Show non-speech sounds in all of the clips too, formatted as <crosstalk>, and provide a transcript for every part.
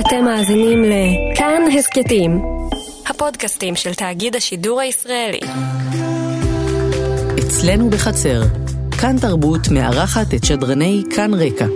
אתם מאזינים לכאן הסכתים, הפודקאסטים של תאגיד השידור הישראלי. אצלנו בחצר, כאן תרבות מארחת את שדרני כאן רקע.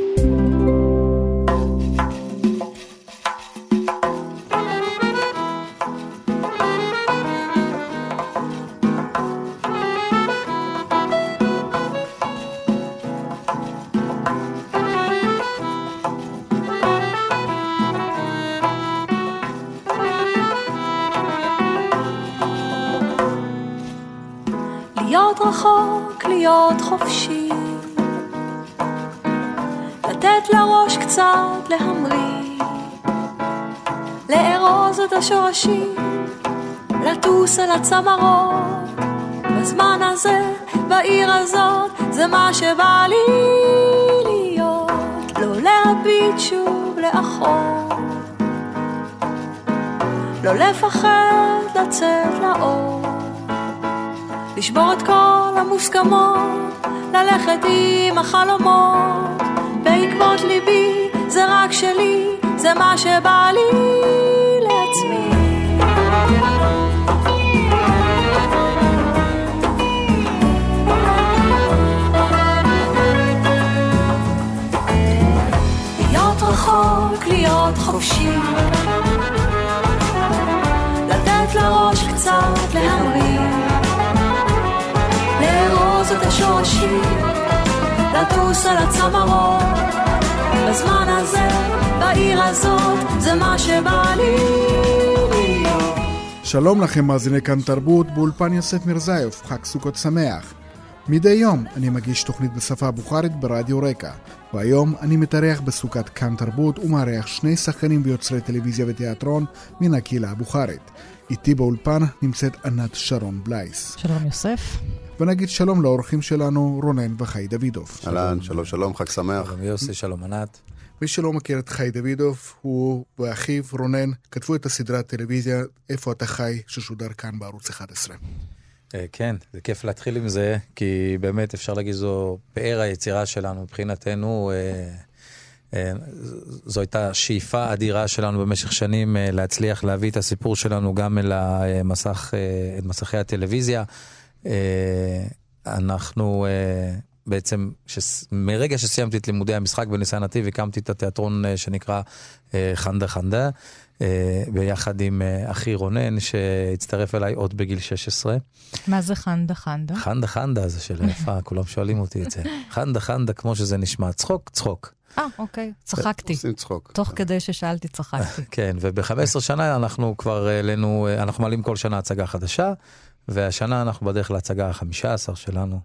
הצמרות. בזמן הזה, בעיר הזאת, זה מה שבא לי להיות. לא להביט שוב לאחור. לא לפחד לצאת לאור. לשבור את כל המוסכמות, ללכת עם החלומות, בעקבות ליבי, זה רק שלי, זה מה שבא לי להיות חופשי, לתת לראש קצת להמריא. לארוז את השורשים, לטוס על הצמרות. בזמן הזה, בעיר הזאת, זה מה שבא לי. שלום לכם מאזיני כאן תרבות, באולפן יוסף מירזייב, חג סוכות שמח. מדי יום אני מגיש תוכנית בשפה הבוכרית ברדיו רקע, והיום אני מתארח בסוכת כאן תרבות ומארח שני שחקנים ויוצרי טלוויזיה ותיאטרון מן הקהילה הבוכרית. איתי באולפן נמצאת ענת שרון בלייס. שלום יוסף. ונגיד שלום לאורחים שלנו רונן וחי דוידוב. אהלן, שלום שלום, חג שמח. שלום יוסי, שלום ענת. מי שלא מכיר את חי דוידוב, הוא ואחיו רונן כתבו את הסדרת טלוויזיה "איפה אתה חי" ששודר כאן בערוץ 11. אה, כן, זה כיף להתחיל עם זה, כי באמת אפשר להגיד זו פאר היצירה שלנו מבחינתנו. אה, אה, זו הייתה שאיפה אדירה שלנו במשך שנים להצליח להביא את הסיפור שלנו גם אל המסך, אל מסכי הטלוויזיה. אנחנו בעצם, שס, מרגע שסיימתי את לימודי המשחק בניסיון נתיב, הקמתי את התיאטרון שנקרא חנדה חנדה. ביחד עם אחי רונן, שהצטרף אליי עוד בגיל 16. מה זה חנדה חנדה? חנדה חנדה זה של <laughs> יפה, כולם שואלים אותי את זה. חנדה חנדה, כמו שזה נשמע, צחוק, צחוק. אה, אוקיי, צחקתי. עושים צחוק. תוך כדי ששאלתי, צחקתי. <laughs> כן, וב-15 שנה אנחנו כבר העלינו, אנחנו מעלים כל שנה הצגה חדשה, והשנה אנחנו בדרך להצגה ה-15 שלנו.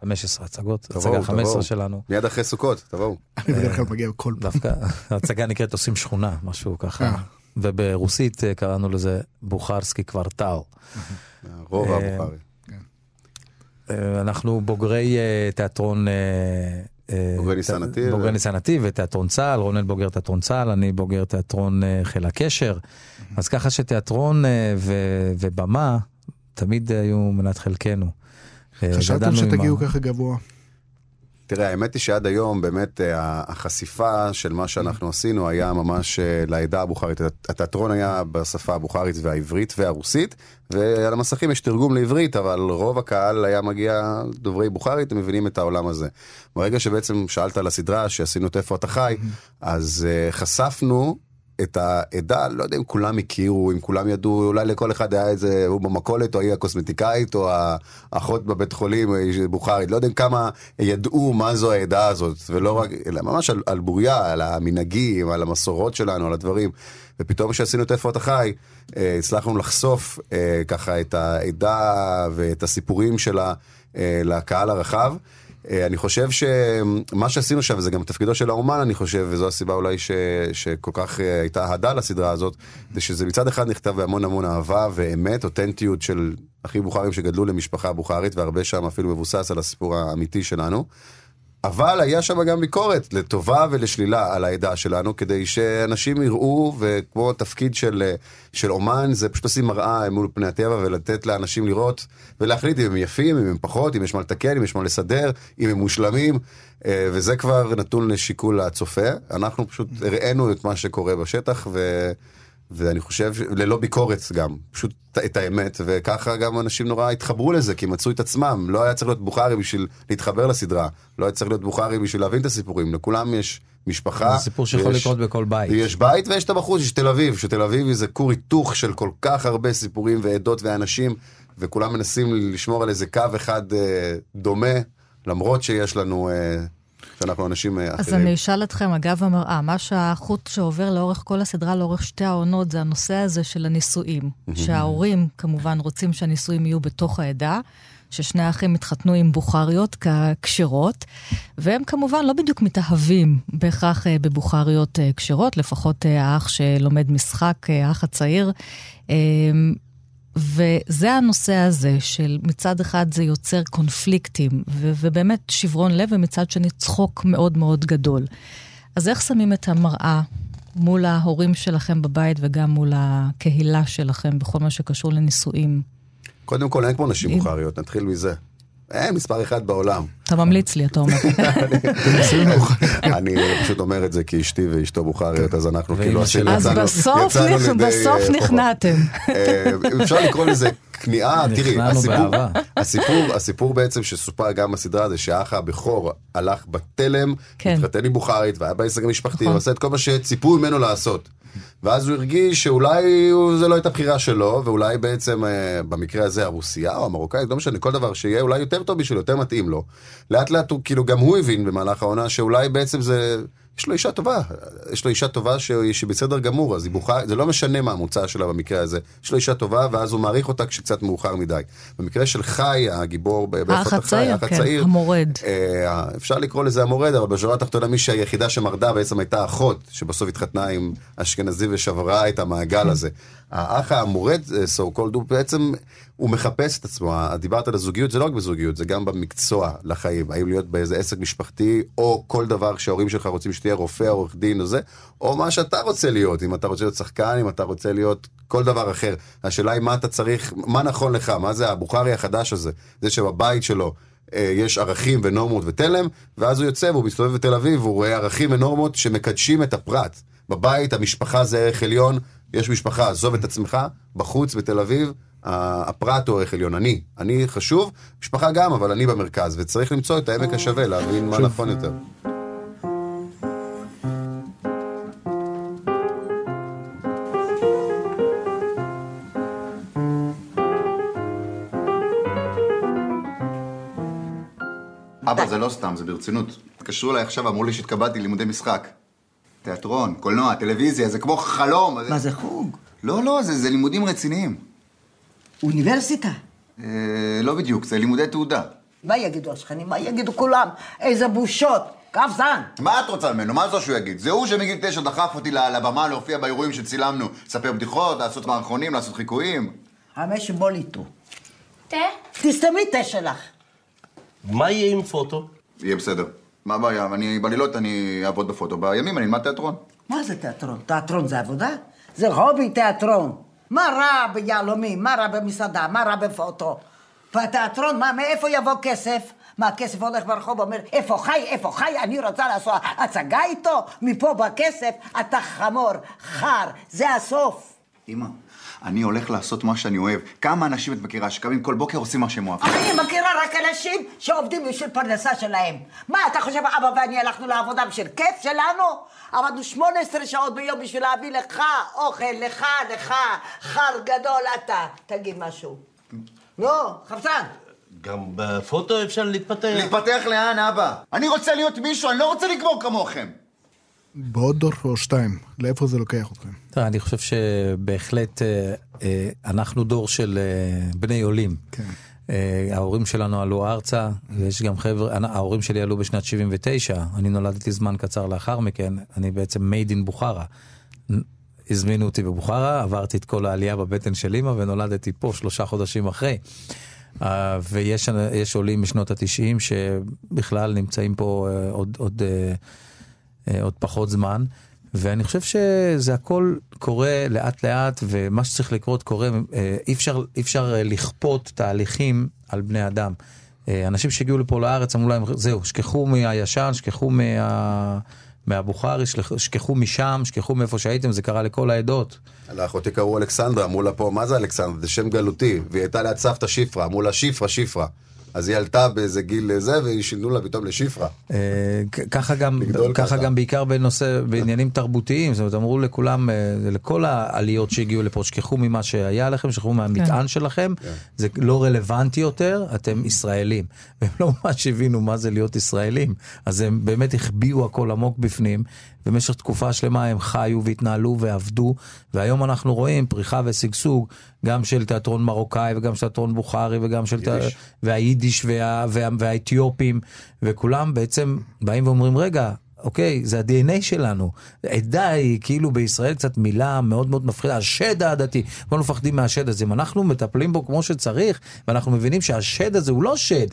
15 הצגות, הצגה 15 שלנו. מיד אחרי סוכות, תבואו. אני בדרך כלל מגיע כל פעם. דווקא, ההצגה <laughs> נקראת עושים שכונה, משהו ככה. וברוסית קראנו לזה בוכרסקי קוורטל. רובע הבוכרי. אנחנו בוגרי תיאטרון... בוגרי ניסן נתיב. בוגרי ניסן נתיב ותיאטרון צה"ל, רונן בוגר תיאטרון צה"ל, אני בוגר תיאטרון חיל הקשר. אז ככה שתיאטרון ובמה תמיד היו מנת חלקנו. חשבתם שתגיעו ככה גבוה? תראה, האמת היא שעד היום באמת החשיפה של מה שאנחנו עשינו היה ממש לעדה הבוכרית. התיאטרון היה בשפה הבוכרית והעברית והרוסית, ועל המסכים יש תרגום לעברית, אבל רוב הקהל היה מגיע דוברי בוכרית, הם מבינים את העולם הזה. ברגע שבעצם שאלת על הסדרה שעשינו את איפה אתה חי, אז חשפנו את העדה, לא יודע אם כולם הכירו, אם כולם ידעו, אולי לכל אחד היה איזה, הוא במכולת, או היא הקוסמטיקאית, או האחות בבית חולים, בוכרית, לא יודע כמה ידעו מה זו העדה הזאת, ולא רק, אלא ממש על, על בוריה, על המנהגים, על המסורות שלנו, על הדברים. ופתאום כשעשינו את איפה אתה חי, הצלחנו לחשוף ככה את העדה ואת הסיפורים שלה לקהל הרחב. אני חושב שמה שעשינו שם, וזה גם תפקידו של האומן, אני חושב, וזו הסיבה אולי ש, שכל כך הייתה אהדה לסדרה הזאת, זה שזה מצד אחד נכתב בהמון המון אהבה ואמת, אותנטיות של אחים בוכרים שגדלו למשפחה בוכרית, והרבה שם אפילו מבוסס על הסיפור האמיתי שלנו. אבל היה שם גם ביקורת לטובה ולשלילה על העדה שלנו, כדי שאנשים יראו, וכמו תפקיד של, של אומן, זה פשוט לשים מראה מול פני הטבע ולתת לאנשים לראות ולהחליט אם הם יפים, אם הם פחות, אם יש מה לתקן, אם יש מה לסדר, אם הם מושלמים, אה, וזה כבר נתון לשיקול הצופה. אנחנו פשוט הראינו את מה שקורה בשטח, ו... ואני חושב, ללא ביקורת גם, פשוט את האמת, וככה גם אנשים נורא התחברו לזה, כי מצאו את עצמם. לא היה צריך להיות בוכרי בשביל להתחבר לסדרה, לא היה צריך להיות בוכרי בשביל להבין את הסיפורים, לכולם יש משפחה. זה סיפור שיכול לקרות בכל בית. יש בית ויש את הבחוץ, יש תל אביב, שתל אביב זה כור היתוך של כל כך הרבה סיפורים ועדות ואנשים, וכולם מנסים לשמור על איזה קו אחד אה, דומה, למרות שיש לנו... אה, שאנחנו אנשים אה, אחרים. אז אני אשאל אתכם, אגב המראה, מה שהחוט שעובר לאורך כל הסדרה, לאורך שתי העונות, זה הנושא הזה של הנישואים. שההורים כמובן רוצים שהנישואים יהיו בתוך העדה, ששני האחים התחתנו עם בוכריות כשרות, והם כמובן לא בדיוק מתאהבים בהכרח אה, בבוכריות אה, כשרות, לפחות האח שלומד משחק, האח הצעיר. וזה הנושא הזה של מצד אחד זה יוצר קונפליקטים, ו- ובאמת שברון לב, ומצד שני צחוק מאוד מאוד גדול. אז איך שמים את המראה מול ההורים שלכם בבית וגם מול הקהילה שלכם בכל מה שקשור לנישואים? קודם כל, אין כמו נשים בוכריות, נתחיל מזה. אין מספר אחד בעולם. אתה ממליץ לי, אתה אומר. אני פשוט אומר את זה כי אשתי ואשתו בוכריות, אז אנחנו כאילו עשינו, אז בסוף אה, נכנעתם. אה, אפשר לקרוא לזה כניעה, תראי, הסיפור, הסיפור בעצם שסופר גם בסדרה זה שהאח הבכור הלך בתלם, כן. התחתן עם בוכרית והיה בעסק המשפחתי, נכון. ועשה את כל מה שציפו ממנו לעשות. ואז הוא הרגיש שאולי זה לא הייתה בחירה שלו, ואולי בעצם אה, במקרה הזה הרוסיה או המרוקאית, לא משנה, כל דבר שיהיה אולי יותר טוב בשבילו, יותר מתאים לו. לאט לאט הוא, כאילו גם הוא הבין במהלך העונה שאולי בעצם זה... יש לו אישה טובה, יש לו אישה טובה שהיא בסדר גמור, אז היא בוכה, זה לא משנה מה המוצא שלה במקרה הזה. יש לו אישה טובה, ואז הוא מעריך אותה כשקצת מאוחר מדי. במקרה של חי, הגיבור האח כן, הצעיר, המורד. אה, אפשר לקרוא לזה המורד, אבל בשורה התחתונה מי שהיחידה שמרדה בעצם הייתה אחות, שבסוף התחתנה עם אשכנזי ושברה את המעגל הזה. האח המורד, so called, הוא בעצם, הוא מחפש את עצמו. דיברת על הזוגיות, זה לא רק בזוגיות, זה גם במקצוע לחיים. האם להיות באיזה עסק משפחתי, או כל דבר שההורים שלך רוצים שתהיה רופא, עורך דין או זה, או מה שאתה רוצה להיות, אם אתה רוצה להיות שחקן, אם אתה רוצה להיות כל דבר אחר. השאלה היא מה אתה צריך, מה נכון לך, מה זה הבוכרי החדש הזה, זה שבבית שלו אה, יש ערכים ונורמות ותלם, ואז הוא יוצא והוא מסתובב בתל אביב, והוא רואה ערכים ונורמות שמקדשים את הפרט. בבית המשפחה זה ערך עליון, יש משפחה, עזוב את עצמך, בחוץ בתל אביב, הפרט הוא ערך עליון, אני, אני חשוב, משפחה גם, אבל אני במרכז, וצריך למצוא את העמק השווה, להבין מה נכון יותר. אבא, זה לא סתם, זה ברצינות. התקשרו אליי עכשיו, אמרו לי שהתקבלתי לימודי משחק. תיאטרון, קולנוע, טלוויזיה, זה כמו חלום. מה זה חוג? לא, לא, זה, זה לימודים רציניים. אוניברסיטה? אה, לא בדיוק, זה לימודי תעודה. מה יגידו השכנים? מה יגידו כולם? איזה בושות! כף זן! מה את רוצה ממנו? מה זה שהוא יגיד? זה הוא שמגיל תשע דחף אותי לבמה להופיע באירועים שצילמנו. לספר בדיחות, לעשות מערכונים, לעשות חיקויים. חמש בול איתו. תה? תסתמי תה שלך. מה יהיה עם פוטו? יהיה בסדר. מה הבעיה? אני בלילות אני אעבוד בפוטו, בימים אני אלמד תיאטרון. מה זה תיאטרון? תיאטרון זה עבודה? זה הובי תיאטרון. מה רע ביהלומים? מה רע במסעדה? מה רע בפוטו? והתיאטרון, מה, מאיפה יבוא כסף? מה, הכסף הולך ברחוב ואומר, איפה חי, איפה חי, אני רוצה לעשות הצגה איתו? מפה בכסף, אתה חמור, חר, זה הסוף. אמא, אני הולך לעשות מה שאני אוהב. כמה אנשים את מכירה שקמים כל בוקר עושים מה שהם אוהבים? אני מכירה רק אנשים שעובדים בשביל פרנסה שלהם. מה, אתה חושב, אבא ואני הלכנו לעבודה בשביל כיף שלנו? עבדנו 18 שעות ביום בשביל להביא לך אוכל, לך, לך, חר גדול אתה. תגיד משהו. לא, חפצן. גם בפוטו אפשר להתפתח. להתפתח לאן, אבא? אני רוצה להיות מישהו, אני לא רוצה לגמור כמוכם. בעוד דור או שתיים, לאיפה זה לוקח אתכם? אני חושב שבהחלט אה, אה, אנחנו דור של אה, בני עולים. כן. ההורים שלנו עלו ארצה, ויש גם חבר'ה, ההורים שלי עלו בשנת 79, אני נולדתי זמן קצר לאחר מכן, אני בעצם made in בוכרה. הזמינו אותי בבוכרה, עברתי את כל העלייה בבטן של אימא ונולדתי פה שלושה חודשים אחרי. ויש יש עולים משנות התשעים שבכלל נמצאים פה עוד, עוד, אה, עוד פחות זמן. ואני חושב שזה הכל קורה לאט לאט, ומה שצריך לקרות קורה, אה, אי אפשר, אי אפשר אה, לכפות תהליכים על בני אדם. אה, אנשים שהגיעו לפה לארץ אמרו להם, זהו, שכחו מהישן, שכחו מה... מהבוכרי, שכחו משם, שכחו מאיפה שהייתם, זה קרה לכל העדות. לאחותי קראו אלכסנדרה, אמרו לה פה, מה זה אלכסנדרה? זה שם גלותי. והיא הייתה ליד סבתא שפרה, אמרו לה שפרה, שפרה. אז היא עלתה באיזה גיל זה, ושינו לה פתאום לשפרה. אה, ככה גם, ככה. גם בעיקר בנושא, בעניינים תרבותיים, זאת אומרת, אמרו לכולם, אה, לכל העליות שהגיעו לפה, שכחו ממה שהיה לכם, שכחו מהמטען שלכם, זה לא רלוונטי יותר, אתם ישראלים. <laughs> והם לא ממש הבינו מה זה להיות ישראלים, אז הם באמת החביאו הכל עמוק בפנים, במשך תקופה שלמה הם חיו והתנהלו ועבדו, והיום אנחנו רואים פריחה ושגשוג, גם של תיאטרון מרוקאי וגם של תיאטרון בוכרי וגם של... תיאטרון... יידיש. והיידיש וה, וה, והאתיופים, וכולם בעצם באים ואומרים, רגע, אוקיי, זה ה-DNA שלנו. עדה היא כאילו בישראל קצת מילה מאוד מאוד מפחידה, השד העדתי. כולנו מפחדים מהשד הזה. אם אנחנו מטפלים בו כמו שצריך, ואנחנו מבינים שהשד הזה הוא לא שד,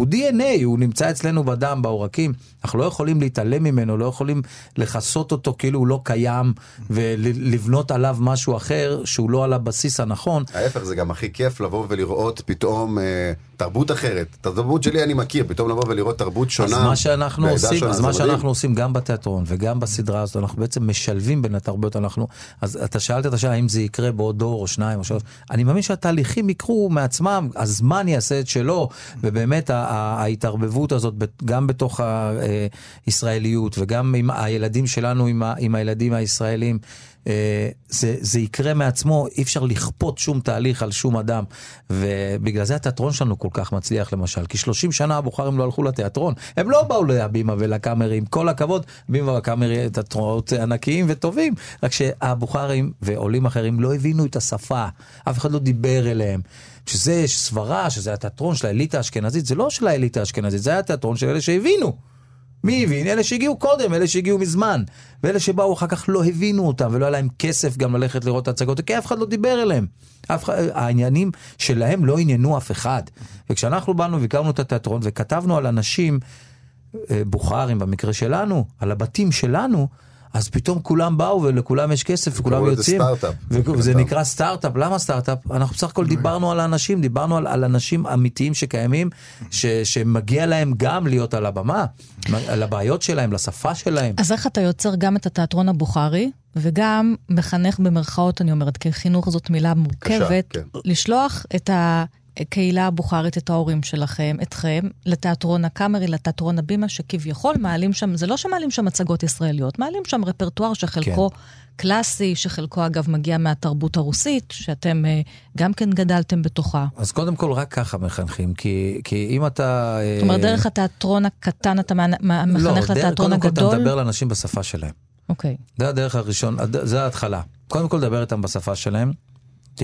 הוא DNA, הוא נמצא אצלנו בדם, בעורקים. אנחנו לא יכולים להתעלם ממנו, לא יכולים לכסות אותו כאילו הוא לא קיים, ולבנות עליו משהו אחר שהוא לא על הבסיס הנכון. ההפך, זה גם הכי כיף לבוא ולראות פתאום אה, תרבות אחרת. את התרבות שלי אני מכיר, פתאום לבוא ולראות תרבות שונה. אז מה שאנחנו עושים, שונה, אז מה מדהים. שאנחנו עושים גם בתיאטרון וגם בסדרה הזאת, אנחנו בעצם משלבים בין התרבויות, אנחנו, אז אתה שאלת את השאלה האם זה יקרה בעוד דור או שניים או שלוש, אני מאמין שהתהליכים יקרו מעצמם, הזמן יעשה את שלו, ובאמת ההתערבבות הזאת, גם בתוך הישראליות וגם עם הילדים שלנו, עם, הילדים הישראלים, אה, זה, זה יקרה מעצמו, אי אפשר לכפות שום תהליך על שום אדם. ובגלל זה התיאטרון שלנו כל כך מצליח למשל, כי 30 שנה הבוכרים לא הלכו לתיאטרון, הם לא באו להבימה ולקאמרים, כל הכבוד, בימה וקאמרי תיאטרונות ענקיים וטובים, רק שהבוכרים ועולים אחרים לא הבינו את השפה, אף אחד לא דיבר אליהם. שזה סברה, שזה התיאטרון של האליטה האשכנזית, זה לא של האליטה האשכנזית, זה היה התיאטרון של אלה שהבינו. מי הבין? אלה שהגיעו קודם, אלה שהגיעו מזמן. ואלה שבאו אחר כך לא הבינו אותם, ולא היה להם כסף גם ללכת לראות את ההצגות, כי אף אחד לא דיבר אליהם. אף העניינים שלהם לא עניינו אף אחד. וכשאנחנו באנו והקמנו את התיאטרון וכתבנו על אנשים, אה, בוכרים במקרה שלנו, על הבתים שלנו, אז פתאום כולם באו ולכולם יש כסף וכולם יוצאים. וזה. נקרא סטארט-אפ, למה סטארט-אפ? אנחנו בסך הכל דיברנו על האנשים, דיברנו על, על אנשים אמיתיים שקיימים, ש, שמגיע להם גם להיות על הבמה, על הבעיות שלהם, לשפה שלהם. אז איך אתה יוצר גם את התיאטרון הבוכרי, וגם מחנך במרכאות, אני אומרת, כי חינוך זאת מילה מורכבת, כן. לשלוח את הקהילה הבוכרית, את ההורים שלכם, אתכם, לתיאטרון הקאמרי, לתיאטרון הבימה, שכביכול מעלים שם, זה לא שמעלים שם הצגות ישראליות, מעלים שם רפרטואר שחלקו כן. קלאסי, שחלקו אגב מגיע מהתרבות הרוסית, שאתם אה, גם כן גדלתם בתוכה. אז קודם כל רק ככה מחנכים, כי, כי אם אתה... זאת אומרת, דרך התיאטרון הקטן אתה מה- מחנך לא, לתיאטרון קודם כל הגדול? אתה מדבר לאנשים בשפה שלהם. אוקיי. זה הדרך הראשון, זה ההתחלה. קודם כל דבר איתם בשפה שלהם,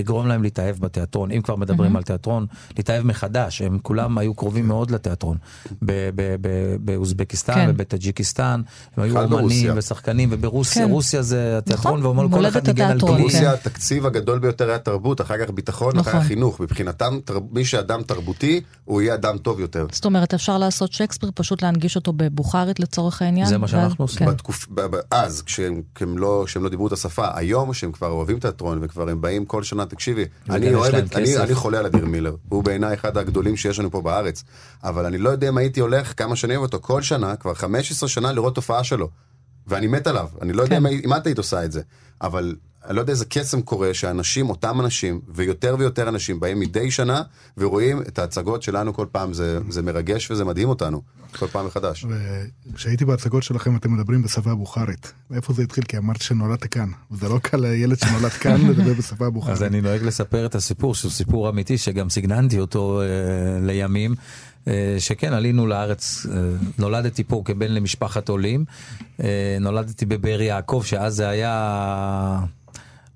תגרום להם להתאהב בתיאטרון, אם כבר מדברים על תיאטרון, להתאהב מחדש, הם כולם היו קרובים מאוד לתיאטרון. ב- ב- ב- באוזבקיסטן כן. ובטאג'יקיסטן, הם היו אומנים ברוסיה. ושחקנים, וברוסיה, כן. רוסיה זה התיאטרון, נכון, ואומרים כל אחד ניגן על. כלי. ברוסיה התקציב הגדול ביותר היה תרבות, אחר כך ביטחון, אחר נכון. כך חינוך. מבחינתם, תר- מי שאדם תרבותי, הוא יהיה אדם טוב יותר. זאת אומרת, אפשר לעשות שייקספיר, פשוט להנגיש אותו בבוכרית לצורך העניין? זה מה שאנחנו ואז- עושים. כן. בתקופ... ב- ב- אז, כשהם, כשהם, לא, כשהם לא דיברו את השפה, היום שהם כבר אוהבים תיאטרון וכבר הם באים כל שנה, תקשיבי, אני אוהב אני. אני חולה על אדיר מילר, הוא בעיניי אחד הגדולים שיש לנו פה בארץ, אבל אני לא יודע אם הייתי הולך כמה שנים אותו, כל שנה, כבר 15 שנה לראות תופעה שלו, ואני מת עליו, אני לא יודע כן. אם, אם את היית עושה את זה, אבל אני לא יודע איזה קסם קורה שאנשים, אותם אנשים, ויותר ויותר אנשים באים מדי שנה ורואים את ההצגות שלנו כל פעם, זה, זה מרגש וזה מדהים אותנו, כל פעם מחדש. וכשהייתי בהצגות שלכם אתם מדברים בשפה הבוכרית. מאיפה זה התחיל? כי אמרת שנולדת כאן. וזה לא קל לילד שנולד כאן לדבר בשפה הבוכרית. אז אני נוהג לספר את הסיפור, שהוא סיפור אמיתי, שגם סגננתי אותו אה, לימים, אה, שכן, עלינו לארץ, אה, נולדתי פה כבן למשפחת עולים, אה, נולדתי בבאר יעקב, שאז זה היה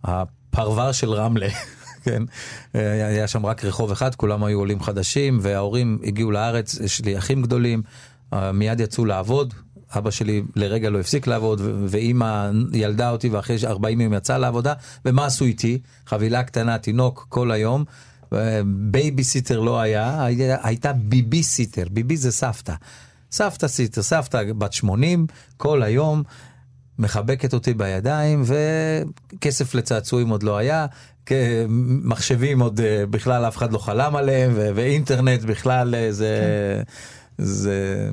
הפרבר של רמלה. <laughs> כן, אה, היה שם רק רחוב אחד, כולם היו עולים חדשים, וההורים הגיעו לארץ, יש לי אחים גדולים, אה, מיד יצאו לעבוד, אבא שלי לרגע לא הפסיק לעבוד, ואימא ילדה אותי ואחרי 40 יום יצאה לעבודה, ומה עשו איתי? חבילה קטנה, תינוק כל היום, בייביסיטר לא היה, הייתה ביבי סיטר, ביבי זה סבתא. סבתא סיטר, סבתא בת 80, כל היום. מחבקת אותי בידיים, וכסף לצעצועים עוד לא היה, מחשבים עוד אה, בכלל אף אחד לא חלם עליהם, ו- ואינטרנט בכלל אה, זה... זה...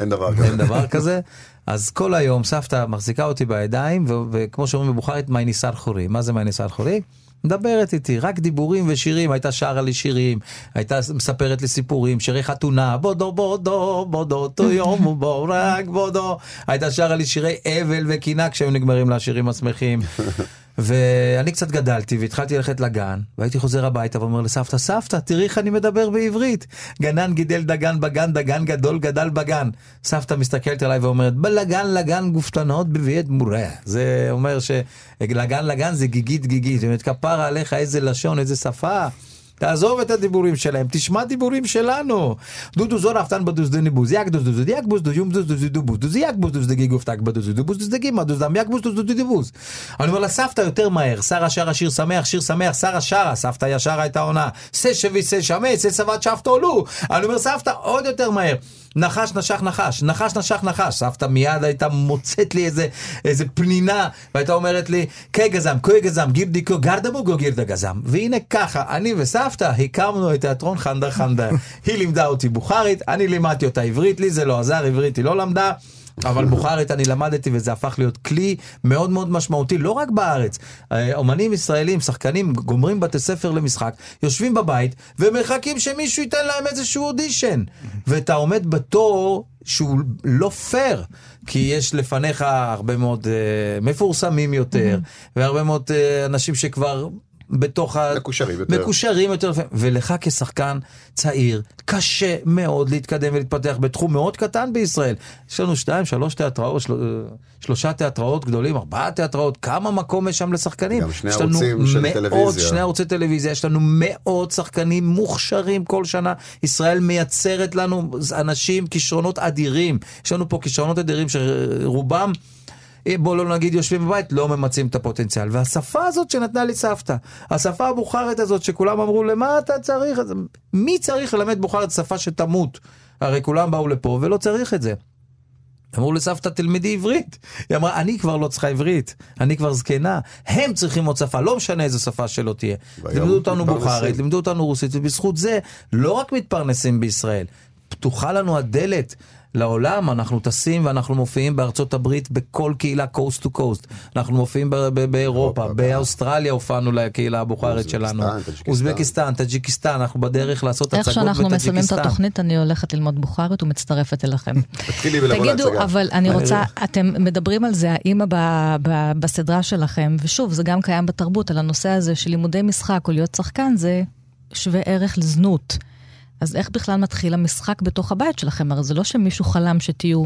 אין דבר כזה. אין דבר כזה. <laughs> אז כל היום סבתא מחזיקה אותי בידיים, ו- וכמו שאומרים בבוכרית, מי ניסר חורי. מה זה מי ניסר חורי? מדברת איתי, רק דיבורים ושירים, הייתה שרה לי שירים, הייתה מספרת לי סיפורים, שירי חתונה, בודו בודו, בודו תו יום ובו רק בודו, הייתה שרה לי שירי אבל וקינה כשהיו נגמרים לה השירים השמחים. ואני קצת גדלתי והתחלתי ללכת לגן, והייתי חוזר הביתה ואומר לסבתא, סבתא, תראי איך אני מדבר בעברית. גנן גידל דגן בגן, דגן גדול גדל בגן. סבתא מסתכלת עליי ואומרת, בלגן לגן גופתנות בביאת מורה. זה אומר שלגן לגן זה גיגית גיגית. זאת אומרת, כפרה עליך איזה לשון, איזה שפה. תעזוב את הדיבורים שלהם, תשמע דיבורים שלנו. דודו זור אף תן בדוז דני בוז, יק דוז דוז יק בוז דוז יום דוז דוז דו בוז, דוז יק בוז דוז דגי גופתק בדוז דו בוז דוז דגי מה דוז דם יק בוז דוז דוז דו בוז. אני אומר לסבתא יותר מהר, שרה שרה שיר שמח, שיר שמח, שרה שרה, סבתא ישרה הייתה עונה, שא שבי שא שמי, שא סבת שפטו עולו. אני אומר סבתא עוד יותר מהר. נחש נשך נחש, נחש נשך נחש, סבתא מיד הייתה מוצאת לי איזה, איזה פנינה, והייתה אומרת לי, קי גזם, קוי גזם, גירדיקו, גרדמוגו גירדה גזם. והנה ככה, אני וסבתא הקמנו את תיאטרון חנדה חנדה. <laughs> היא לימדה אותי בוכרית, אני לימדתי אותה עברית, לי זה לא עזר, עברית היא לא למדה. אבל בוכרית אני למדתי וזה הפך להיות כלי מאוד מאוד משמעותי, לא רק בארץ. אה, אומנים ישראלים, שחקנים, גומרים בתי ספר למשחק, יושבים בבית ומחכים שמישהו ייתן להם איזשהו אודישן. ואתה עומד בתור שהוא לא פייר, כי יש לפניך הרבה מאוד אה, מפורסמים יותר, והרבה מאוד אה, אנשים שכבר... בתוך ה... מקושרים יותר. מקושרים יותר, ולך כשחקן צעיר, קשה מאוד להתקדם ולהתפתח בתחום מאוד קטן בישראל. יש לנו שתיים, שלוש תיאטראות, של... שלושה תיאטראות גדולים, ארבעה תיאטראות, כמה מקום יש שם לשחקנים? גם שני יש לנו ערוצים של מאות, טלוויזיה. שני ערוצי טלוויזיה, יש לנו מאות שחקנים מוכשרים כל שנה. ישראל מייצרת לנו אנשים, כישרונות אדירים. יש לנו פה כישרונות אדירים שרובם... בוא לא נגיד יושבים בבית, לא ממצים את הפוטנציאל. והשפה הזאת שנתנה לי סבתא, השפה הבוכרית הזאת שכולם אמרו, למה אתה צריך את זה? מי צריך ללמד בוכרית שפה שתמות? הרי כולם באו לפה ולא צריך את זה. אמרו לסבתא תלמדי עברית. היא אמרה, אני כבר לא צריכה עברית, אני כבר זקנה. הם צריכים עוד שפה, לא משנה איזה שפה שלא תהיה. לימדו אותנו. בוכרית, לימדו אותנו רוסית, ובזכות זה לא רק מתפרנסים בישראל, פתוחה לנו הדלת. לעולם אנחנו טסים ואנחנו מופיעים בארצות הברית בכל קהילה coast to coast. אנחנו מופיעים באירופה, אירופה, באוסטרליה הופענו לקהילה הבוכרית שלנו. אוזבקיסטן, טאג'יקיסטן, אנחנו בדרך לעשות איך הצגות שאנחנו מסיימים את בטאג'יקיסטן. התוכנית, אני הולכת ללמוד בוכרית ומצטרפת אליכם. <laughs> תתחילי ולבוא תגידו. אבל אני רוצה, <laughs> אתם מדברים על זה, האמא בסדרה שלכם, ושוב, זה גם קיים בתרבות, על הנושא הזה של לימודי משחק או להיות שחקן, זה שווה ערך לזנות. אז איך בכלל מתחיל המשחק בתוך הבית שלכם? הרי זה לא שמישהו חלם שתהיו,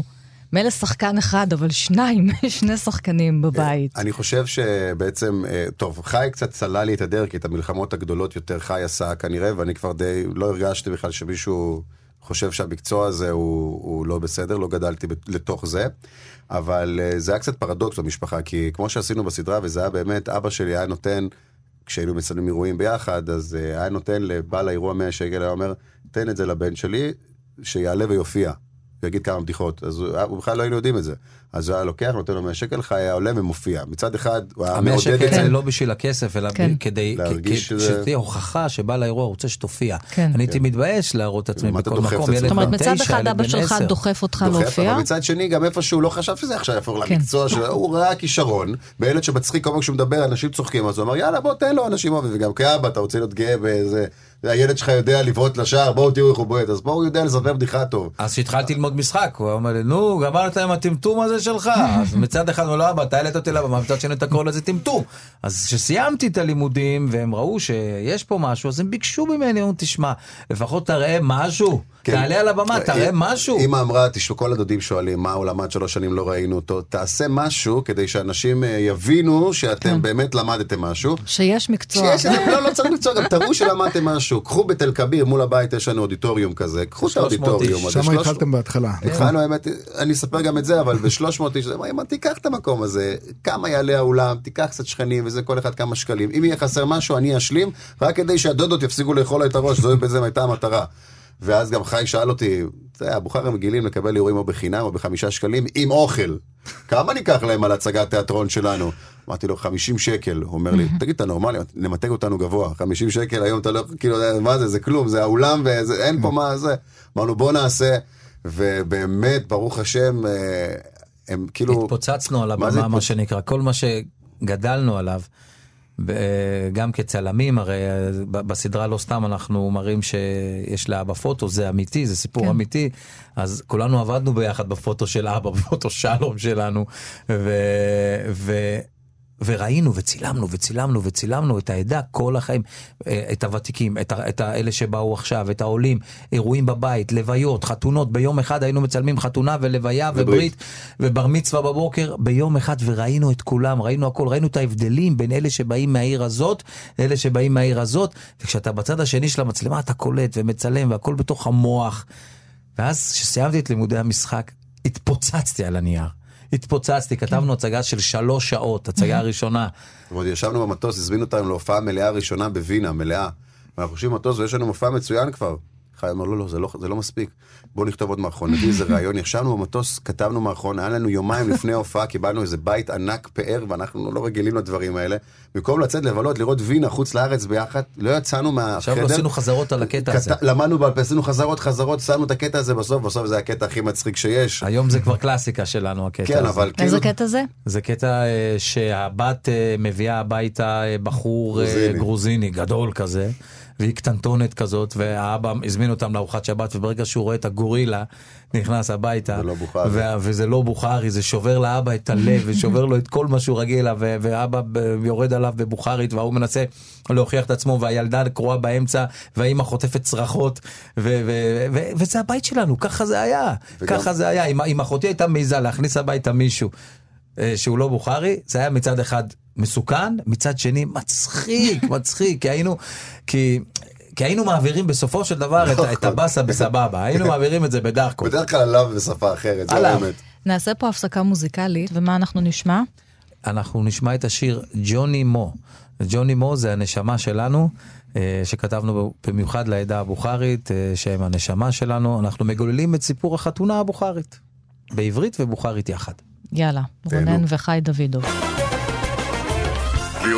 מילא שחקן אחד, אבל שניים, <laughs> שני שחקנים בבית. אני חושב שבעצם, אה, טוב, חי קצת סלל לי את הדרך, כי את המלחמות הגדולות יותר חי עשה כנראה, ואני כבר די, לא הרגשתי בכלל שמישהו חושב שהמקצוע הזה הוא, הוא לא בסדר, לא גדלתי לתוך זה. אבל אה, זה היה קצת פרדוקס במשפחה, כי כמו שעשינו בסדרה, וזה היה באמת, אבא שלי היה נותן, כשהיינו מצלמים אירועים ביחד, אז אה, היה נותן לבעל האירוע 100 שקל, היה אומר, תן את זה לבן שלי, שיעלה ויופיע. ויגיד כמה בדיחות, אז הוא, הוא בכלל לא היינו יודעים את זה. אז הוא היה לוקח, נותן לו 100 שקל, לך היה עולה ומופיע. מצד אחד, הוא היה מעודד שקל את זה זה. לא בשביל הכסף, אלא כן. כדי, שתהיה הוכחה שבעל האירוע רוצה שתופיע. כן. אני הייתי מתבייש להראות את עצמי בכל דוחף את מקום, עצמך? ילד זאת אומרת, בן מצד תשע, אחד ילד אבא בן שלך עשר. דוחף אותך להופיע, אבל מצד שני, גם איפשהו לא חשב שזה עכשיו יהפוך כן. למקצוע שלו, הוא ראה כישרון, בילד שמצחיק כל פעם כשהוא מדבר, אנשים צוחקים, אז הוא אמר, יאללה, בוא תן לו, אנשים אוהבים, וגם כאבא, אתה רוצה להיות גאה באיזה... הילד שלך יודע לבעוט לשער, בואו תראו איך הוא בועט, אז בואו הוא יודע לספר בדיחה טוב. אז כשהתחלתי ללמוד משחק, הוא אומר לי, נו, גמרת עם הטמטום הזה שלך. <laughs> אז מצד אחד הוא לא אבא, אתה העלית אותי לבמה, מצד שני אתה קורא לזה טמטום. אז כשסיימתי את הלימודים, והם ראו שיש פה משהו, אז הם ביקשו ממני, אמרו, תשמע, לפחות תראה משהו, כן. תעלה על הבמה, תראה אה, משהו. אמא אמרה, תשמעו, כל הדודים שואלים, מה הוא למד שלוש שנים, לא ראינו אותו, תעשה משהו כדי שאנשים אה, יבינו שאתם באמת למדתם משהו. שיש מקצוע. שיש לא, לא צריך מקצוע, גם תראו שלמדתם משהו. משהו, קחו בתל כביר, מול הבית יש לנו אודיטוריום כזה, קחו את 300 האודיטוריום. הזה. שם 300 התחלתם בהתחלה. התחלנו האמת, אני אספר גם את זה, אבל ב-300 איש, אמרתי, "מה, תיקח את המקום הזה, כמה יעלה האולם, תיקח קצת שכנים וזה, כל אחד כמה שקלים. אם יהיה חסר משהו, אני אשלים, רק כדי שהדודות יפסיקו לאכול את הראש, זו בזה הייתה המטרה. ואז גם חי שאל אותי, אתה יודע, הבוכרים רגילים לקבל אירועים או בחינם או בחמישה שקלים עם אוכל. כמה ניקח להם על הצגת תיאטרון שלנו? אמרתי לו, 50 שקל. הוא אומר לי, תגיד, אתה נורמלי? נמתג אותנו גבוה. 50 שקל היום אתה לא, כאילו, מה זה, זה כלום, זה האולם וזה, אין פה מה זה. אמרנו, בוא נעשה. ובאמת, ברוך השם, אה, הם כאילו... התפוצצנו על הבמה, מה שנקרא, כל מה שגדלנו עליו, גם כצלמים, הרי אה, בסדרה לא סתם אנחנו מראים שיש לאבא פוטו, זה אמיתי, זה סיפור כן. אמיתי, אז כולנו עבדנו ביחד בפוטו של אבא, <laughs> בפוטו שלום שלנו, ו... וראינו וצילמנו וצילמנו וצילמנו את העדה כל החיים, אה, את הוותיקים, את, ה- את האלה שבאו עכשיו, את העולים, אירועים בבית, לוויות, חתונות, ביום אחד היינו מצלמים חתונה ולוויה וברית. וברית ובר מצווה בבוקר, ביום אחד וראינו את כולם, ראינו הכל, ראינו את ההבדלים בין אלה שבאים מהעיר הזאת לאלה שבאים מהעיר הזאת, וכשאתה בצד השני של המצלמה אתה קולט ומצלם והכל בתוך המוח. ואז כשסיימתי את לימודי המשחק, התפוצצתי על הנייר. התפוצצתי, כתבנו הצגה של שלוש שעות, הצגה הראשונה. ועוד ישבנו במטוס, הזמינו אותנו להופעה מלאה ראשונה בווינה, מלאה. ואנחנו יושבים במטוס ויש לנו מופע מצוין כבר. חי אמר, לא, לא, זה לא, זה לא מספיק. בואו נכתוב עוד מערכון, נביא איזה רעיון. ישבנו במטוס, כתבנו מערכון, היה לנו יומיים לפני ההופעה, קיבלנו איזה בית ענק פאר, ואנחנו לא רגילים לדברים האלה. במקום לצאת לבלות, לראות וינה חוץ לארץ ביחד, לא יצאנו מהחדר. עכשיו לא עשינו חזרות על הקטע הזה. למדנו בעל פה, עשינו חזרות, חזרות, שמנו את הקטע הזה בסוף, בסוף זה הקטע הכי מצחיק שיש. היום זה כבר קלאסיקה שלנו, הקטע כן, הזה. אבל כאילו... איזה קטע זה? זה קטע אה, שהבת אה, מביאה הביתה אה, בחור. גרוזיני גדול כזה, והיא קטנטונת כזאת, והאבא הזמין אותם לארוחת שבת, וברגע שהוא רואה את הגורילה נכנס הביתה, זה לא בוכרי. וה- וזה לא בוכרי, זה שובר לאבא את הלב, ושובר לו את כל מה שהוא רגיל אליו, ו- ואבא יורד עליו בבוכרית, וההוא מנסה להוכיח את עצמו, והילדה קרועה באמצע, והאימא חוטפת צרחות, ו- ו- ו- וזה הבית שלנו, ככה זה היה, וגם- ככה זה היה, אם אם אחותי הייתה מעיזה להכניס הביתה מישהו. אה, שהוא לא בוכרי, זה היה מצד אחד מסוכן, מצד שני מצחיק, <laughs> מצחיק, כי היינו, כי, כי היינו מעבירים בסופו של דבר את, את הבאסה בסבבה, <laughs> היינו מעבירים את זה בדחקות. בדרך כלל עליו בשפה אחרת, זה. האמת. נעשה פה הפסקה מוזיקלית, ומה אנחנו נשמע? אנחנו נשמע את השיר ג'וני מו. ג'וני מו זה הנשמה שלנו, אה, שכתבנו במיוחד לעדה הבוכרית, אה, שהם הנשמה שלנו, אנחנו מגוללים את סיפור החתונה הבוכרית, בעברית ובוכרית יחד. יאללה. רונן וחי דוידוב.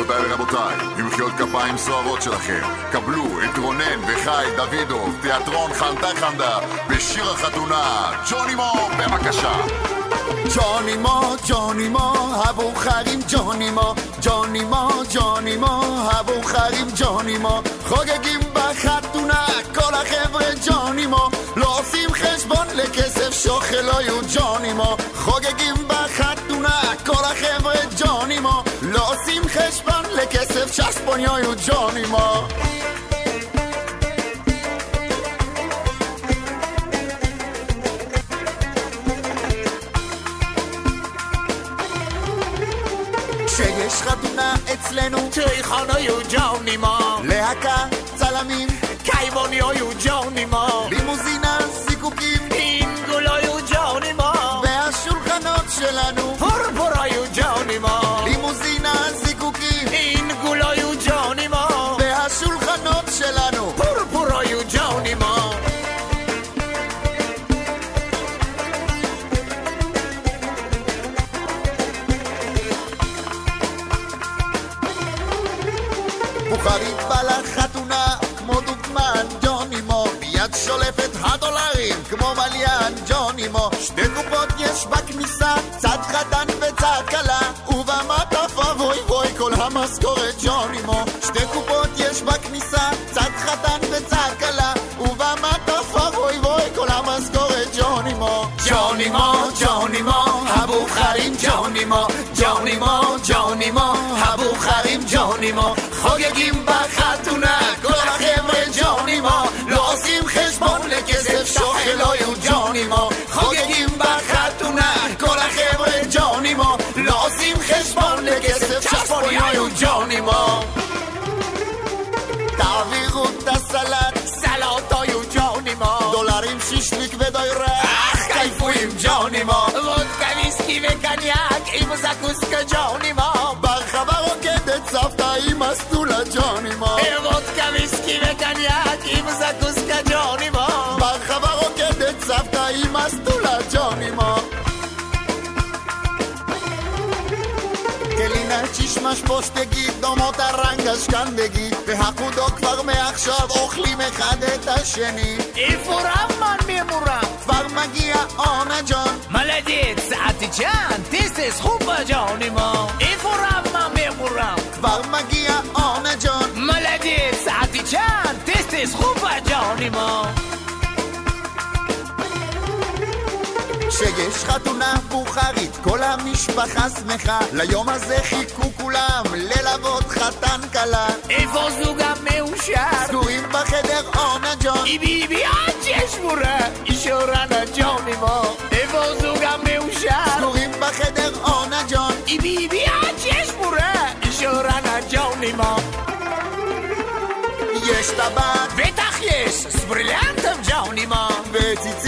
גבירותיי ורבותיי, במחיאות כפיים סוערות שלכם, קבלו את רונן וחי דוידוב, תיאטרון חנדה חנדה, בשיר החתונה, ג'וני מור, בבקשה. ג'וני מו, ג'וני מו, הבוכרים ג'וני מו, ג'וני מו, ג'וני מו, הבוכרים ג'וני מו, חוגגים בחתונה, כל החבר'ה ג'וני מו, לא עושים חשבון לכסף שוחל לא יהיו ג'וני מו, חוגגים לכסף ששפון יהיו ג'וני מו. כשיש חתונה אצלנו תיכון היו ג'וני ما جانی ما جانی ما هبو خریم جانی ما خاگگیم برخطونه گل خمر جانی ما لازم خشمان لکزف شاخلای جانی ما خاگگیم برخطونه گل خمر جانی ما لازم خشمان لکزف چشمانیای جانی ما تعویق و تسلط سلاتای جانی ما دلاریم شیشلیک بدای ره اخ کیفویم جانی ما نیمه کنیک ایم زکوس که جانی ما. بخبر و کده صفتا ایم از دولا جانی ما. ایم ودکا ویسکی و کنیک ایم زکوس که جانی ما. بخبر و کده صفتا ایم از دولا جانی ما. کلینا چشمش پشتگی دومو تا رنگش کندگی. אחותו כבר מעכשיו אוכלים אחד את השני. איפה רמב"ם ממורם? כבר מגיע אונה ג'ון. מלדיץ, עתיג'אן, טיסס, חופה ג'ונימו. איפה רמב"ם ממורם? כבר מגיע אונה ג'ון. מלדיץ, עתיג'אן, טיסס, חופה ג'ונימו. שיש חתונה בוכרית, כל המשפחה שמחה, ליום הזה חיכו כולם, ללוות חתן כלה. איפה זוג המאושר? סגורים בחדר אורנה ג'ון. היא בי עד שיש מורה, איש אורנה ג'ון עמו. איפה זוג המאושר? סגורים בחדר אורנה ג'ון. בי בי עד שיש מורה, איש אורנה ג'ון עמו. יש טבעת. בטח יש, סברילנטם ג'ון עמו. וציצי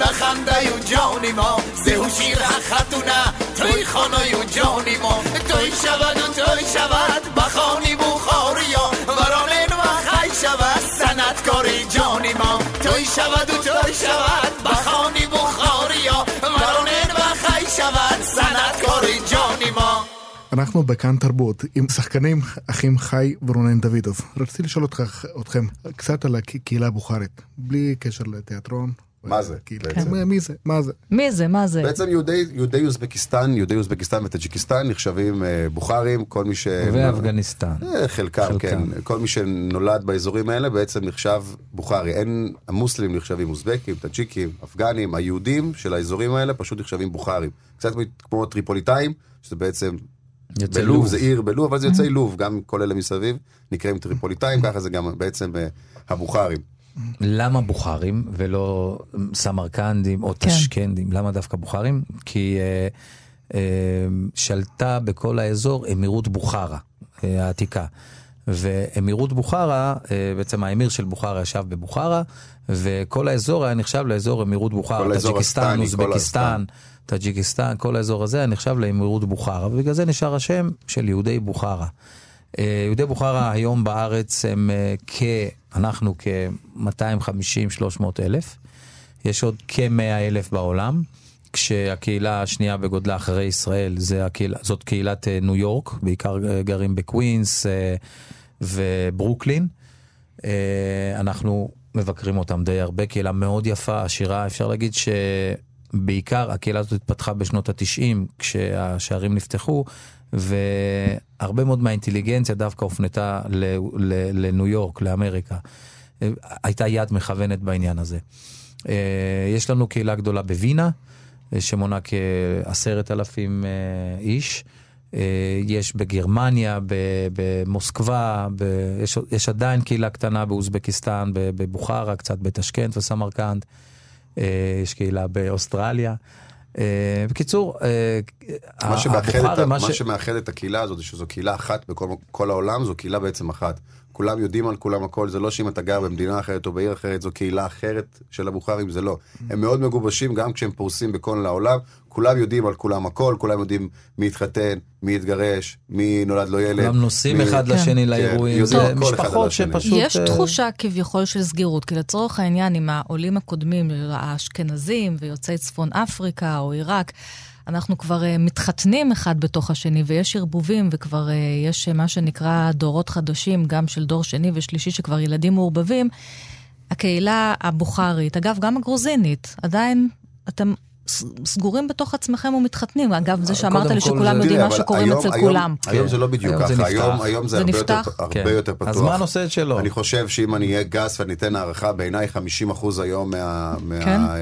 לכם חמדה חמדה יו ג'ונימו. זהו שיר החתונה, טוי חונו יו ג'ונימו. טוי שבת וטוי שבת, בחוני בוכוריו. ורונן וחי שבת, סנת קורי ג'ונימו. טוי שבת וטוי שבת, בחוני בוכוריו. ורונן וחי שבת, סנת קורי ג'ונימו. אנחנו בכאן תרבות עם שחקנים אחים חי ורונן דוידוב. רציתי לשאול אותך, אתכם קצת על הקהילה הבוכרית, בלי קשר לתיאטרון. מה זה? קהילה. בעצם? מי זה? מה זה? מי זה? מה זה? בעצם יהודי, יהודי אוזבקיסטן, יהודי אוזבקיסטן וטאג'יקיסטן נחשבים אה, בוכרים, כל מי ש... ואפגניסטן. אה, חלקם, חלקם. כן. כל מי שנולד באזורים האלה בעצם נחשב בוכרי. אין, המוסלמים נחשבים אוזבקים, טאג'יקים, אפגנים, היהודים של האזורים האלה פשוט נחשבים בוכרים. קצת כמו טריפוליטאים, שזה בעצם... יוצא לוב. זה עיר בלוב, אבל זה יוצאי לוב, גם כל אלה מסביב נקראים טריפוליטאים, ככה זה גם בעצם אה, הבוכרים. למה בוכרים ולא סמרקנדים או כן. טשקנדים? למה דווקא בוכרים? כי אה, אה, שלטה בכל האזור אמירות בוכרה אה, העתיקה. ואמירות בוכרה, אה, בעצם האמיר של בוכרה ישב בבוכרה, וכל האזור היה נחשב לאזור אמירות כל בוכרה. האזור טאג'יקיסטן, הסטני, כל אוזבקיסטן. טאג'יקיסטן, כל האזור הזה היה נחשב לאמירות בוכרה, ובגלל זה נשאר השם של יהודי בוכרה. אה, יהודי בוכרה היום בארץ הם אה, כ... אנחנו כ-250-300 אלף. יש עוד כ-100 אלף בעולם, כשהקהילה השנייה בגודלה אחרי ישראל זה הקהילה, זאת קהילת אה, ניו יורק, בעיקר גרים בקווינס וברוקלין. אנחנו מבקרים אותם די הרבה, קהילה מאוד יפה, עשירה, אפשר להגיד שבעיקר הקהילה הזאת התפתחה בשנות התשעים, כשהשערים נפתחו, והרבה מאוד מהאינטליגנציה דווקא הופנתה לניו יורק, לאמריקה. הייתה יד מכוונת בעניין הזה. אה, יש לנו קהילה גדולה בווינה, אה, שמונה כעשרת אלפים אה, איש. יש בגרמניה, במוסקבה, ב- יש, יש עדיין קהילה קטנה באוזבקיסטן, בבוכרה, קצת בטשקנט וסמרקנד. יש קהילה באוסטרליה. אה, בקיצור, אה, מה שמאחד, את, הבוכרה, ה- מה מה ש- שמאחד את הקהילה הזאת שזו קהילה אחת בכל כל העולם, זו קהילה בעצם אחת. כולם יודעים על כולם הכל, זה לא שאם אתה גר במדינה אחרת או בעיר אחרת, זו קהילה אחרת של הבוכרים, זה לא. הם מאוד מגובשים גם כשהם פורסים בכל העולם, כולם יודעים על כולם הכל, כולם יודעים מי התחתן, מי התגרש, מי נולד לו ילד. כולם נוסעים מי... אחד כן. לשני כן, לאירועים, זה משפחות. שפשוט... יש אה, תחושה כביכול של סגירות, כי לצורך העניין, עם העולים הקודמים, האשכנזים ויוצאי צפון אפריקה או עיראק, אנחנו כבר אה, מתחתנים אחד בתוך השני, ויש ערבובים, וכבר אה, יש אה, מה שנקרא דורות חדשים, גם של דור שני ושלישי, שכבר ילדים מעורבבים. הקהילה הבוכרית, אגב, גם הגרוזינית, עדיין אתם סגורים בתוך עצמכם ומתחתנים. אגב, זה שאמרת קודם לי שכולם זה- יודעים תראה, מה שקוראים היום- אצל היום- כולם. היום זה לא בדיוק היום זה ככה, נפתח. היום, היום זה, זה הרבה, יותר, נפתח? הרבה כן. יותר פתוח. הזמן עושה את שלו. אני חושב שאם אני אהיה גס ואני אתן הערכה, בעיניי 50% היום מה... מה כן. אה,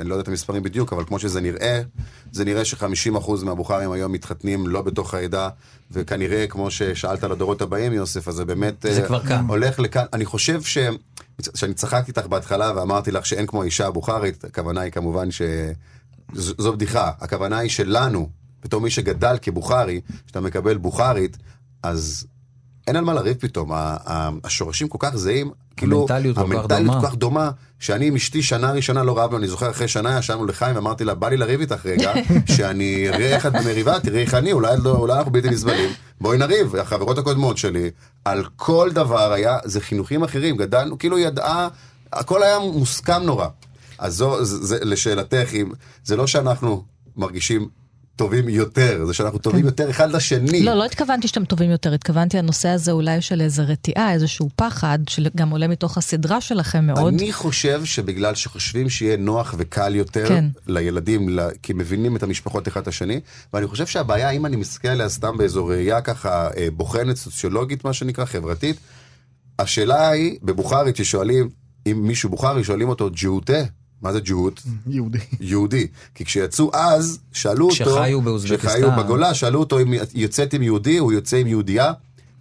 אני לא יודע את המספרים בדיוק, אבל כמו שזה נראה, זה נראה ש-50% מהבוכרים היום מתחתנים לא בתוך העדה, וכנראה, כמו ששאלת על הדורות הבאים, יוסף, אז זה באמת... זה אה, כבר כאן. הולך לכאן. אני חושב ש... שאני צחקתי איתך בהתחלה ואמרתי לך שאין כמו האישה הבוכרית, הכוונה היא כמובן ש... ז- זו בדיחה, הכוונה היא שלנו, בתור מי שגדל כבוכרי, כשאתה מקבל בוכרית, אז אין על מה לריב פתאום, ה- ה- השורשים כל כך זהים, כאילו, המנטליות המנטליות. כל כך דומה, שאני עם אשתי שנה ראשונה לא רבנו, אני זוכר אחרי שנה ישבנו לחיים ואמרתי לה, בא לי לריב איתך רגע, <laughs> שאני אראה איך את במריבה, תראי איך אני, אולי, לא, אולי אנחנו בלתי נסבלים, בואי נריב, החברות הקודמות שלי, על כל דבר היה, זה חינוכים אחרים, גדלנו, כאילו ידעה, הכל היה מוסכם נורא. אז זו, זה, זה, לשאלתך, אם, זה לא שאנחנו מרגישים טובים יותר, זה שאנחנו טובים יותר אחד לשני. לא, לא התכוונתי שאתם טובים יותר, התכוונתי הנושא הזה אולי של איזה רתיעה, איזשהו פחד, שגם עולה מתוך הסדרה שלכם מאוד. אני חושב שבגלל שחושבים שיהיה נוח וקל יותר כן. לילדים, כי מבינים את המשפחות אחד את השני, ואני חושב שהבעיה, אם אני מסתכל עליה סתם באיזו ראייה ככה אה, בוחנת, סוציולוגית, מה שנקרא, חברתית, השאלה היא, בבוכרית ששואלים, אם מישהו בוכרי, שואלים אותו ג'הותה, מה זה ג'הות? יהודי. יהודי. כי כשיצאו אז, שאלו אותו, כשחיו באוזבקיסטן. כשחיו בגולה, שאלו אותו אם יוצאת עם יהודי, הוא יוצא עם יהודייה,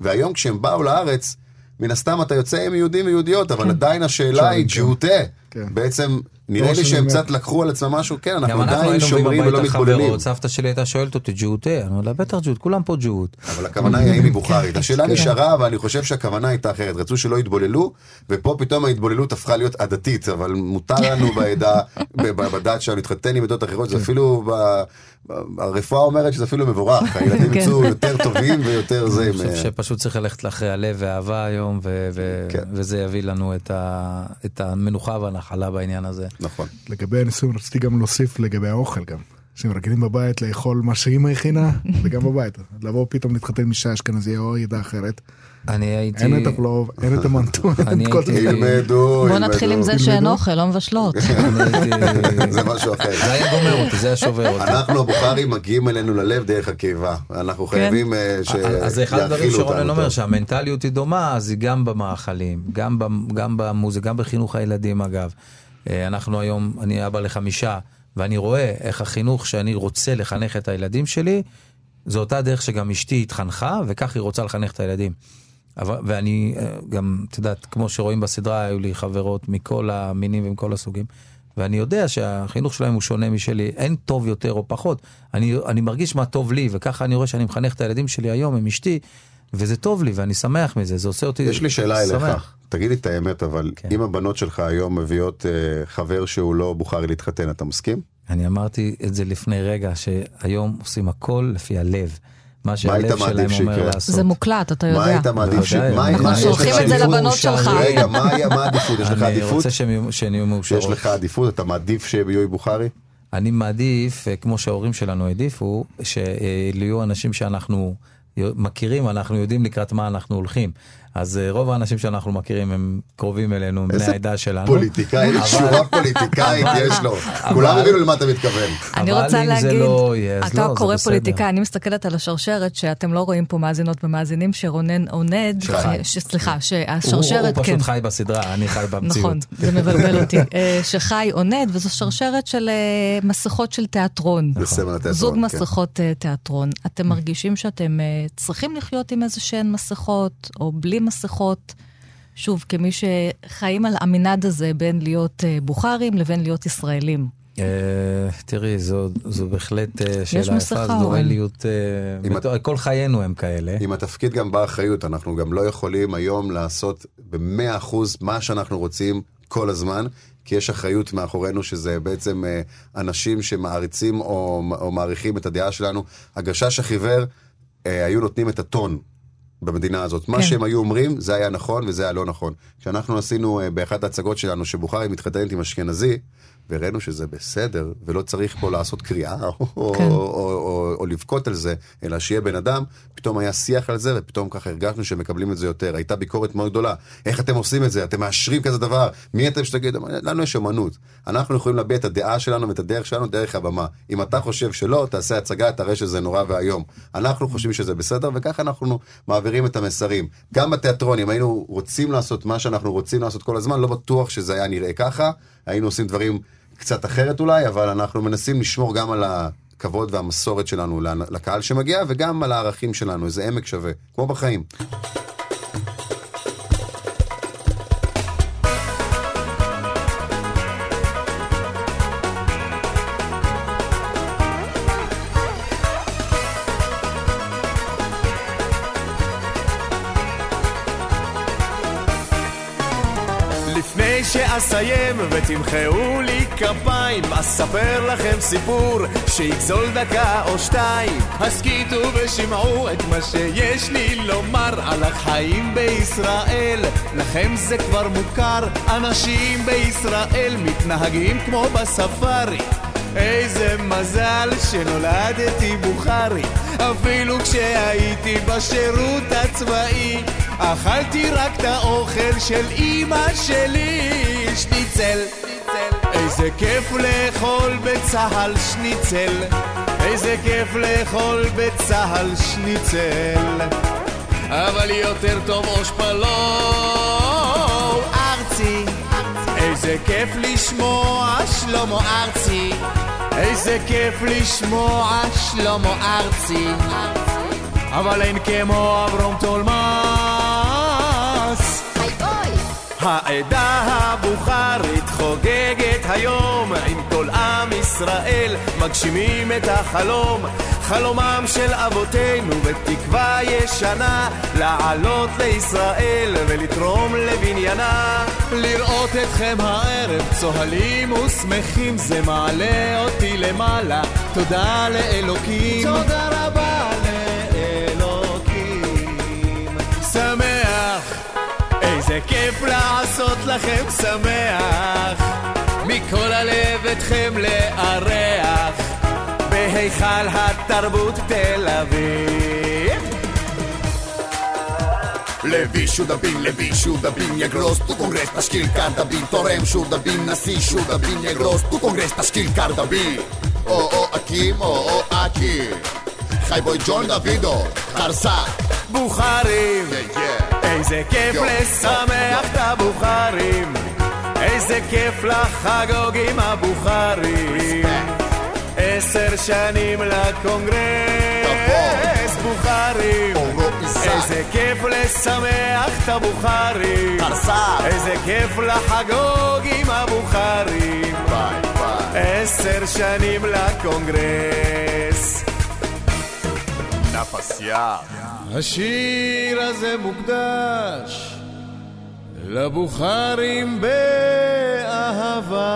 והיום כשהם באו לארץ, מן הסתם אתה יוצא עם יהודים ויהודיות, אבל עדיין השאלה היא כן. ג'הותה. כן. בעצם, נראה לי שהם קצת לקחו על עצמם משהו, כן, אנחנו עדיין שומרים ולא מתבוללים. סבתא שלי הייתה שואלת אותי, ג'הותה? אני אומר לה, בטח ג'הות, כולם פה ג'הות. אבל הכוונה היא האם היא בוכרית. השאלה כן. נשארה, אבל אני חושב שהכוונה הייתה אחרת. רצו שלא יתבוללו, ופה פתאום ההתבוללות הפכה להיות עדתית, אבל מותר לנו בעדה, <laughs> בדת שלנו להתחתן עם עדות אחרות, זה אפילו, ב- ב- הרפואה אומרת שזה אפילו מבורך, <laughs> הילדים כן. יצאו יותר טובים ויותר זה. אני חושב שפשוט צריך ללכת אחרי הלב והאהבה היום, כן. וזה יביא לנו את המנוחה והנחלה בעניין הזה. נכון. לגבי הנישואים רציתי גם להוסיף לגבי האוכל גם. שהם רגילים בבית לאכול מה שאימא הכינה, וגם בבית. לבוא פתאום להתחתן עם אישה אשכנזייה או עדה אחרת. אני הייתי... אין את הפלוב, אין את המנטו, אין אני את כל זה. הייתי- ילמדו, בוא נתחיל עם זה שאין אוכל, לא מבשלות. זה משהו אחר. זה היה גומר אותי, זה היה שובר אותי. אנחנו הבוכרים מגיעים אלינו ללב דרך הקיבה. אנחנו חייבים אה, אז זה אחד הדברים שיאכילו שרונן אותנו אומר. שהמנטליות היא דומה, אז היא גם במאכלים, גם, במ- גם במוזיקה, גם בחינוך הילדים אגב. אה, אנחנו היום, אני אבא לחמישה, ואני רואה איך החינוך שאני רוצה לחנך את הילדים שלי, זו אותה דרך שגם אשתי התחנכה, וכך היא רוצה לחנך את הילדים. אבל, ואני אה, גם, את יודעת, כמו שרואים בסדרה, היו לי חברות מכל המינים ומכל הסוגים, ואני יודע שהחינוך שלהם הוא שונה משלי, אין טוב יותר או פחות. אני, אני מרגיש מה טוב לי, וככה אני רואה שאני מחנך את הילדים שלי היום עם אשתי, וזה טוב לי, ואני שמח מזה, זה עושה אותי יש לי שאלה שמח. אליך, תגיד לי את האמת, אבל אם הבנות שלך היום מביאות אה, חבר שהוא לא בוכרי להתחתן, אתה מסכים? אני אמרתי את זה לפני רגע, שהיום עושים הכל לפי הלב. מה היית שהלב שלהם מעדיף אומר שיקרה? לעשות. זה מוקלט, אתה יודע. מה היית מעדיף ש... בוודאי, מה- אנחנו שולחים את זה? לבנות שלך. רגע, מה העדיפות? יש לך אני עדיפות? רוצה שהם יהיו- שהן יהיו מאושרות. יש לך עדיפות? אתה מעדיף שהם יהיו בוכרי? אני מעדיף, אה, כמו שההורים שלנו העדיפו, שאלה יהיו אנשים שאנחנו מכירים, אנחנו יודעים לקראת מה אנחנו הולכים. אז אה, רוב האנשים שאנחנו מכירים הם קרובים אלינו, בני העדה שלנו. פוליטיקאי, שורה פוליטיקאית יש לו. אבל- כולם הבינו למה אתה מתכוון. אני רוצה להגיד, זה לא אתה לא, קורא. פוליטיקאי, אני מסתכלת על השרשרת שאתם לא רואים פה מאזינות ומאזינים, שרונן עונד. ש- סליחה, הוא- שהשרשרת, הוא כן. פשוט חי בסדרה, אני חי במציאות. נכון, זה מבלבל אותי. <laughs> אה, שחי עונד, וזו שרשרת של אה, מסכות של תיאטרון. התיאטרון, זוג כן. מסכות אה, תיאטרון. אתם מרגישים שאתם אה, צריכים לחיות עם איזה שהן מסכות, או בלי מסכות? שוב, כמי שחיים על המנעד הזה בין להיות אה, בוכרים לבין להיות ישראלים. אה, תראי, זו, זו בהחלט אה, שאלה יפה, זו בת- כל חיינו הם כאלה. עם התפקיד גם באה אחריות, אנחנו גם לא יכולים היום לעשות במאה אחוז מה שאנחנו רוצים כל הזמן, כי יש אחריות מאחורינו שזה בעצם אנשים שמעריצים או, או מעריכים את הדעה שלנו. הגשש החיוור היו נותנים את הטון. במדינה הזאת. מה כן. שהם היו אומרים, זה היה נכון וזה היה לא נכון. כשאנחנו עשינו אה, באחת ההצגות שלנו, שבוכרי מתחתנת עם אשכנזי, והראינו שזה בסדר, ולא צריך פה לעשות קריאה <laughs> או, כן. או, או, או, או לבכות על זה, אלא שיהיה בן אדם, פתאום היה שיח על זה, ופתאום ככה הרגשנו שמקבלים את זה יותר. הייתה ביקורת מאוד גדולה. איך אתם עושים את זה? אתם מאשרים כזה דבר? מי אתם שתגידו? לנו יש אמנות. אנחנו יכולים להביע את הדעה שלנו ואת הדרך שלנו דרך הבמה. אם אתה חושב שלא, תעשה הצגה, תראה שזה נורא ואיום. אנחנו חושבים שזה בסדר, וככה אנחנו מעבירים את המסרים. גם בתיאטרון, אם היינו רוצים לעשות מה שאנחנו רוצים לעשות כל הזמן, לא בטוח שזה היה נראה ככה. היינו עושים דברים קצת אחרת אולי, אבל אנחנו מנסים לשמור גם על הכבוד והמסורת שלנו לקהל שמגיע, וגם על הערכים שלנו, איזה עמק שווה, כמו בחיים. וכשאסיים ותמחאו לי כפיים, אספר לכם סיפור שיגזול דקה או שתיים. הסכיתו ושמעו את מה שיש לי לומר על החיים בישראל. לכם זה כבר מוכר, אנשים בישראל מתנהגים כמו בספארי. איזה מזל שנולדתי בוכרי אפילו כשהייתי בשירות הצבאי אכלתי רק את האוכל של אמא שלי שניצל. איזה כיף לאכול בצהל שניצל. איזה כיף לאכול בצהל שניצל. אבל יותר טוב אושפלו ארצי. איזה כיף לשמוע שלמה ארצי. איזה כיף לשמוע שלמה ארצי. אבל אין כמו אברום תולמס העדה הבוכרית חוגגת היום עם כל עם ישראל מגשימים את החלום. חלומם של אבותינו בתקווה ישנה לעלות לישראל ולתרום לבניינה. לראות אתכם הערב צוהלים ושמחים זה מעלה אותי למעלה. תודה לאלוקים. תודה איזה כיף לעשות לכם שמח מכל הלב אתכם לארח בהיכל התרבות תל אביב Levi Shudabin, Levi Shudabin, negros, tu congres tashkil Kardabin, Torem Shudabin, Nasi Shudabin, negros, tu congres tashkil Kardabin. Oh, oh, Akim, oh, oh, Akim. חי בוי ג'ון דוידו, חרסה. בוכרים, איזה כיף לשמח את הבוכרים, איזה כיף לחגוג עם הבוכרים. עשר שנים לקונגרס, בוכרים. איזה כיף לשמח את הבוכרים. איזה כיף לחגוג עם הבוכרים. עשר שנים לקונגרס. נפס יער. השיר הזה מוקדש לבוכרים באהבה.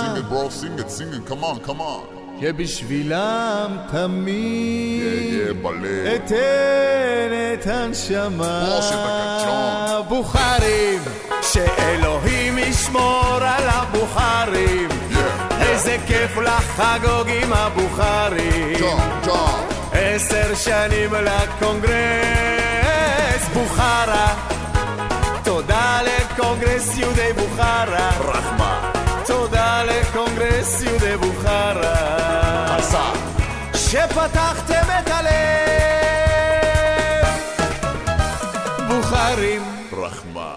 Sing it, bro, sing it, sing it, come on, come on. שבשבילם תמיד Yeah, yeah. אתן את הנשמה. בוכרים, שאלוהים ישמור על הבוכרים. איזה כיף לחגוג עם הבוכרים. עשר שנים לקונגרס בוכרה. תודה לקונגרס יהודי בוכרה. רחמה. תודה לקונגרס יהודי בוכרה. שפתחתם את הלב. בוכרים. רחמה.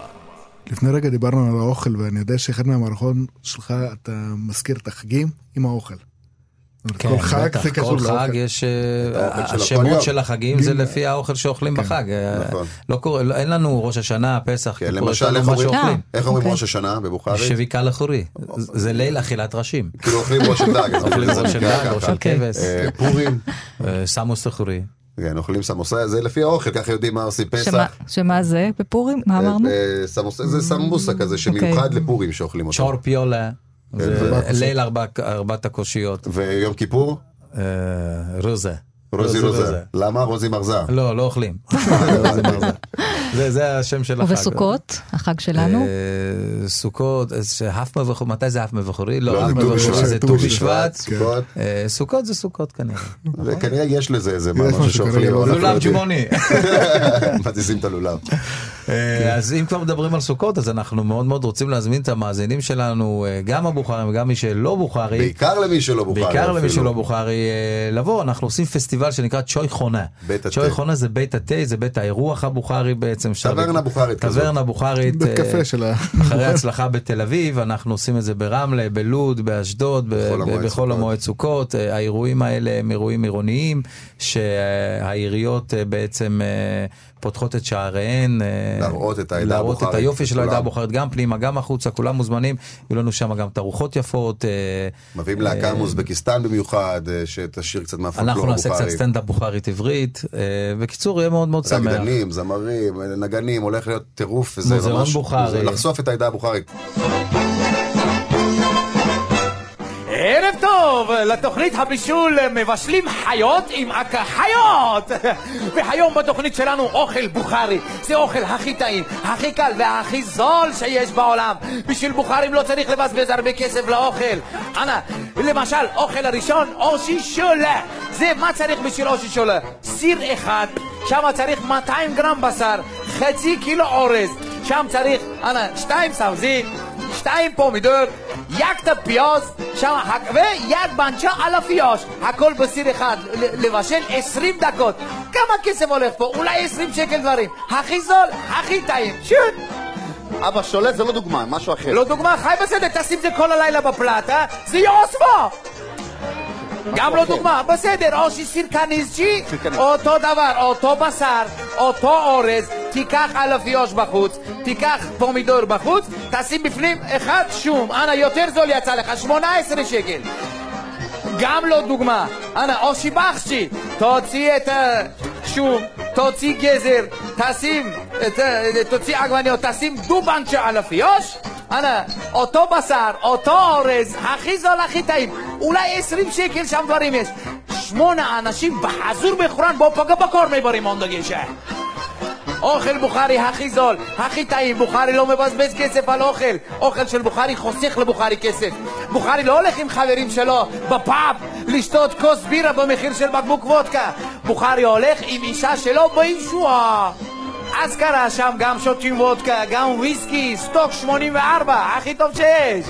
לפני רגע דיברנו על האוכל, ואני יודע שאחד מהמערכון שלך, אתה מזכיר את החגים עם האוכל. כן, כל חג בטח, זה קשור כל חג לאוכל. יש, אה, השמות. של החגים זה לפי האוכל שאוכלים כן, בחג. אה, נכון. לא קורה, לא- אין לנו ראש השנה, פסח, כן, כיפור, יש לנו מה שאוכלים. איך אומרים ראש השנה בבוכרית? שוויקה לחורי, זה ליל אכילת ראשים. כאילו אוכלים ראש של דג, אוכלים ראש של דג. ראש של כבש. אה, פורים. אה, סמוס לחורי. כן, אוכלים סמוסה, זה לפי האוכל, ככה יודעים מה עושים פסח. שמה- שמה זה בפורים? מה אמרנו? אה, סמוסה זה סמבוסה כזה שמיוחד לפורים שאוכלים אותו. צ'ור פיולה, ליל ארבע- ארבעת הקושיות. ויום כיפור? אה, רוזה. רוזי רוזה. למה? רוזי מרזה. לא, לא אוכלים. <laughs> זה- זה השם של החג. ובסוכות, החג שלנו? אה, סוכות, אה, שהף מבחורי, מתי זה אף מבחורי? לא, לא, אף זה ט"ו מבחורי זה ט"ו ט"ו בשבט. סוכות. זה סוכות כנראה. <laughs> וכנראה יש לזה איזה משהו שאוכלים. לולב לא יודעים. ג'ומוני. <laughs> מזיזים את הלולב. אה, אז אם כבר מדברים על סוכות, אז אנחנו מאוד מאוד רוצים להזמין את המאזינים שלנו, אה, גם הבוכרים וגם מי שלא בוכרי. בעיקר למי שלא בוכרי. בעיקר למי. שלא בוכרי אה, לבוא, אנחנו עושים פסטיבל שנקרא צ'וי חונה. בית התה. צ'וי חונה זה בית התה, זה בית האירוח הבוכרי בעצם. טברנה בוכרית כזאת. טברנה בוכרית. בית קפה של ה... אחרי הצלחה בתל אביב, אנחנו עושים את זה ברמלה, בלוד, באשדוד, בכל המועד סוכות. האירועים האלה הם אירועים עירוניים, שהעיריות בעצם פותחות את שעריהן. אה, להראות את העדה להראות את היופי של העדה. הבוחרת, גם פנימה, גם החוצה, כולם מוזמנים. יהיו לנו שם גם תערוכות יפות. אה, מביאים להקה אה, מאוזבקיסטן במיוחד, שתשאיר קצת מהפולקלור אנחנו נעשה קצת הבוכרי. סטנדאפ בוכרית עברית. בקיצור, יהיה מאוד מאוד שמח. רקדנים, זמרים, נגנים, הולך להיות טירוף, וזה מוזיאון ממש... בוכרי. לחשוף את העדה הבוכרית. ערב טוב לתוכנית הבישול מבשלים חיות עם עקה חיות! <laughs> והיום בתוכנית שלנו אוכל בוכרי. זה אוכל הכי טעים, הכי קל והכי זול שיש בעולם. בשביל בוכרים לא צריך לבזבז הרבה כסף לאוכל. אנא, למשל אוכל הראשון אושי שולה. זה מה צריך בשביל אושי שולה? סיר אחד שם צריך 200 גרם בשר חצי קילו אורז. שם צריך, אנא, שתיים סבזי שתיים פומידור, יקטה פיוז, שם, ויד בנצ'ה על הפיוש. הכל בסיר אחד, לבשל 20 דקות. כמה כסף הולך פה? אולי 20 שקל דברים. הכי זול, הכי טעים. שוט! אבא, שולט זה לא דוגמה, משהו אחר. לא דוגמה, חי בסדר, תשים את זה כל הלילה בפלטה, זה יוספו! גם לא דוגמה, בסדר, או שסיר קניזצ'י, אותו דבר, אותו בשר, אותו אורז, תיקח אלפיוש בחוץ, תיקח פומידור בחוץ, תשים בפנים אחד שום, אנא, יותר זול יצא לך, 18 שקל. גם לא דוגמה, אנא, או שיבחשי, תוציא את השום, תוציא גזר, תשים, את ה- תוציא עגבניות, תשים דובנצ'ה על הפיוש, אנא, אותו בשר, אותו אורז, הכי זול, הכי טעים, אולי 20 שקל שם דברים יש. שמונה אנשים בחזור בחורן, בואו פגע בקורמי ברימון דגשה. אוכל בוכרי הכי זול, הכי טעים, בוכרי לא מבזבז כסף על אוכל, אוכל של בוכרי חוסך לבוכרי כסף. בוכרי לא הולך עם חברים שלו בפאב לשתות כוס בירה במחיר של בקבוק וודקה. בוכרי הולך עם אישה שלו בישועה. אז קרה שם גם שותים וודקה, גם וויסקי, סטוק 84, הכי טוב שיש.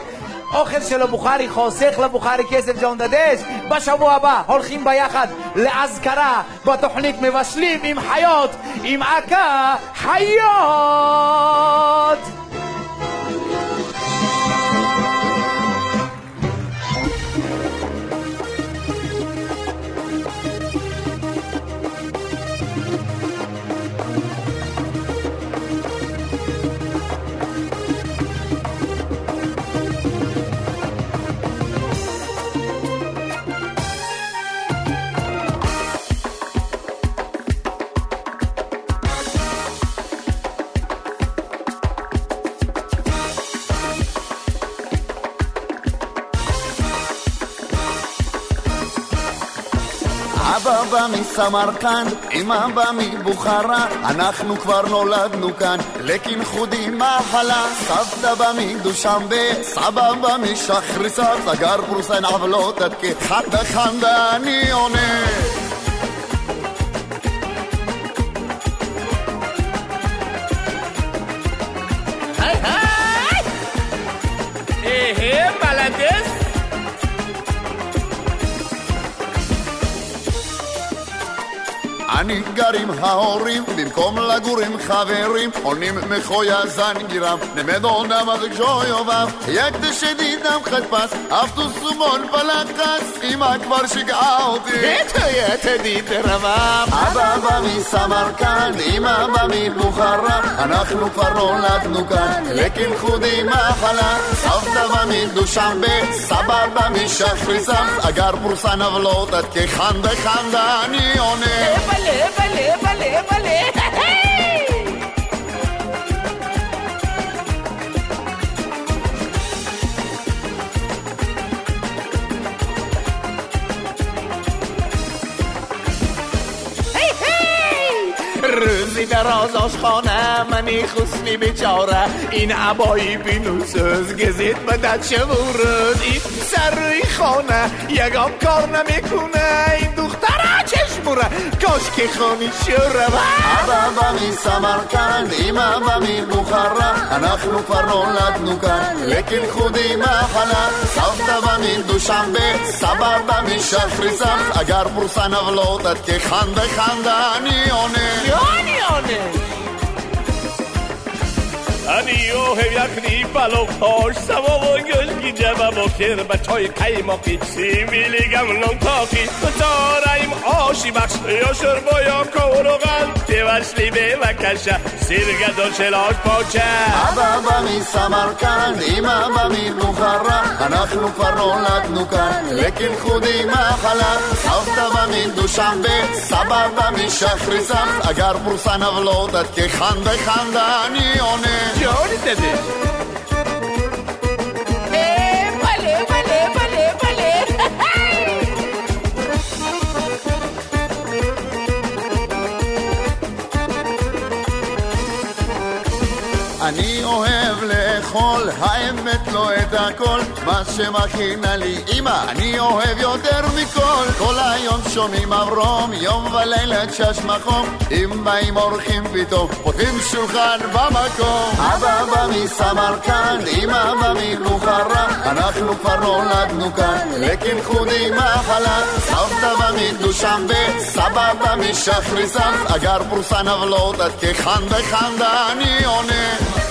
אוכל של הבוכרי חוסך לבוכרי כסף ג'ון דדש. בשבוע הבא הולכים ביחד לאזכרה בתוכנית מבשלים עם חיות, עם עקה חיות! מסמרקנד, אמא בא מבוכרה, אנחנו כבר נולדנו כאן, לקינחודי מחלה, סבתא בא מדושמבה, סבא בא משחריסר, סגר פרוסן עוולות עד כחדה חמדה אני עונה. אני גר עם ההורים, במקום לגור עם חברים, עונים מחויה זנגירם, נמדונה מג'ויובם, יקדש ידידם חדפס, אפטו סומון פלחס, אמא כבר שיגעה אותי. את ידיד רבם. אבא בא מסמרקנד, אמא בא מבוכרה, אנחנו כבר נולדנו כאן, לקינחודי מחלה, סבתא בא מדושמבה, סבא בא משחריסם, אגר פורסן עוולות עד כחנדה חנדה אני עונה. בלה, בלה, ભલે ભલે روزی در منی خسنی بیچاره. این عبایی بینوسوز گزید به دچه روز این سر روی خانه یگام کار نمی‌کنه. این دختره چشموره کاش که خانی شوره אבא בא מסמרקנד, אמא בא מבוכרה, אנחנו כבר נולדנו כאן, לקינחודי מחלה, סבתא בא מדושמבה, סבא בא משחריסם, אגר פורסן עוולות עד כחנדה חנדה אני עונה. אני עונה אני אוהב יחני בלוקוש, סבובון ג'ה בבוקר בצ'וי קיימוקי, שימי לי גם לונטוקי, בצהריים אושי בחש, יושר בו יוקור אוכל, תבשלי בבקשה, סיר גדול של עוד פוצ'ה. אבא בא מסמרקנד, אמא בא מבוכרה, אנחנו כבר נולדנו כאן, לקינחודי מחלה, סבתא בא מדושמבה, סבבה משחריזם, אגר פורסן עוולות עד כחנדה חנדה אני עונה. ג'וני דדה. לאכול, האמת לא את הכל, מה שמכינה לי אמא, אני אוהב יותר מכל. כל היום שומעים אברום, יום ולילה תשש מחום, אם באים אורחים פתאום, פותחים שולחן במקום. אבא בא מסמרקנד, אמא בא מבוכרה, אנחנו כבר נולדנו כאן, לקנחודי מחלה. סבתא בא מדושמבה, סבא בא משחריזם, אגר פורסן עוולות עד כחנדה חנדה אני עונה.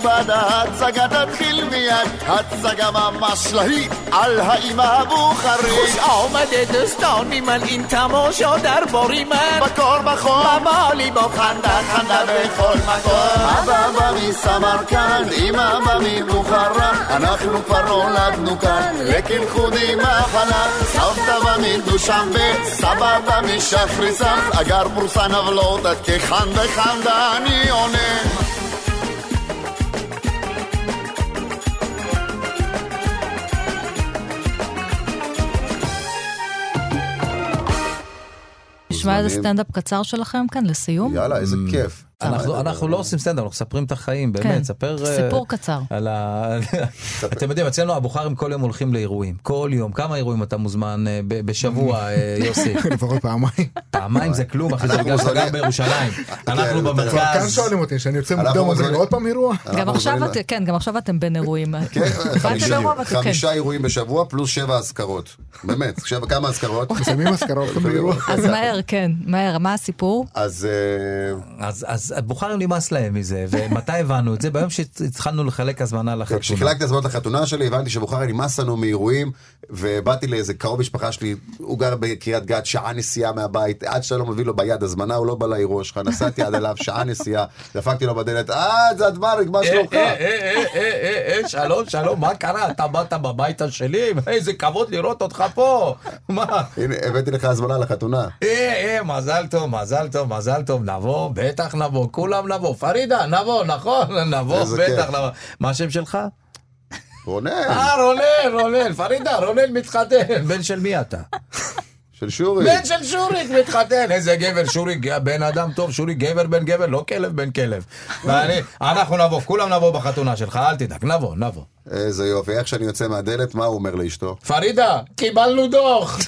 קהל נכבד, ההצגה תתחיל מיד, הצגה ממש להיט על האימא הבוכרית. خوش آمده دوستانی من این تماشا در باری من בקור בחום, ممالی با خنده חנדה בכל מקום. אבא בא מסמרקנד, אמא בא מבוכרה, אנחנו כבר נולדנו כאן, לקנחודי מחלה. סבתא בא מדושמבה, סבא בא משחריזם, אגר פורסן עוולות עד כחנדה חנדה אני עונה. נשמע איזה. סטנדאפ קצר שלכם כאן לסיום? יאללה, איזה כיף. אנחנו, אנחנו לא עושים סטנדאפ, אנחנו מספרים את החיים, באמת, כן, ספר... אה, סיפור קצר. על ה... אתם יודעים, אצלנו הבוכרים כל יום הולכים לאירועים. כל יום. כמה אירועים אתה מוזמן ב- בשבוע, אה, יוסי? <laughs> לפחות פעמיים. פעמיים זה כלום, אחי, זה בגלל שאתה גר בירושלים. אנחנו כבר כאן במרכז. שואלים אותי, שאני יוצא מוקדם, אומרים מוזמנים- עוד פעם אירוע? גם עכשיו את- כן, גם עכשיו אתם בין אירועים. <laughs> כן, חמישה- כן. אירועים בשבוע פלוס שבע אזכרות. באמת, כמה אזכרות? מסיימים אזכרות. אז מהר, כן, מהר, מה הסיפור? אז אז, נמאס להם מזה, ומתי הבנו את זה? ביום שהתחלנו לחלק הזמנה לחתונה. כשחילקתי הזמנות לחתונה שלי הבנתי שבוכרי נמאס לנו מאירועים ובאתי לאיזה קרוב משפחה שלי, הוא גר בקריית גת, שעה נסיעה מהבית, עד שאתה לא מביא לו ביד הזמנה הוא לא בא לאירוע שלך, נסעתי עד אליו, שעה נסיעה, דפקתי לו בדלת, אה זה אדמריק, מה שלומך? אה, אה, אה, אה, אה, שלום, שלום, מה קרה? אתה באת בביתה שלי? איזה כבוד לראות אותך פה. מה? הנה הבאתי לך הזמנה לחתונה. אה, אה, מזל טוב, מזל טוב, מזל טוב, נבוא, בטח נבוא, כולם נבוא. פרידה, נבוא, נכון, <laughs> נבוא, בטח. נבוא. מה השם שלך? רונן, אה, רונן, רונן, פרידה, רונן מתחתן. בן של מי אתה? <laughs> של שורי. בן של שוריק מתחתן, איזה גבר, שוריק, בן אדם טוב, שוריק גבר בן גבר, לא כלב בן כלב. <laughs> ואני, אנחנו נבוא, כולם נבוא בחתונה שלך, אל תדאג, נבוא, נבוא. איזה יופי, איך שאני יוצא מהדלת, מה הוא אומר לאשתו? פרידה, קיבלנו דוח.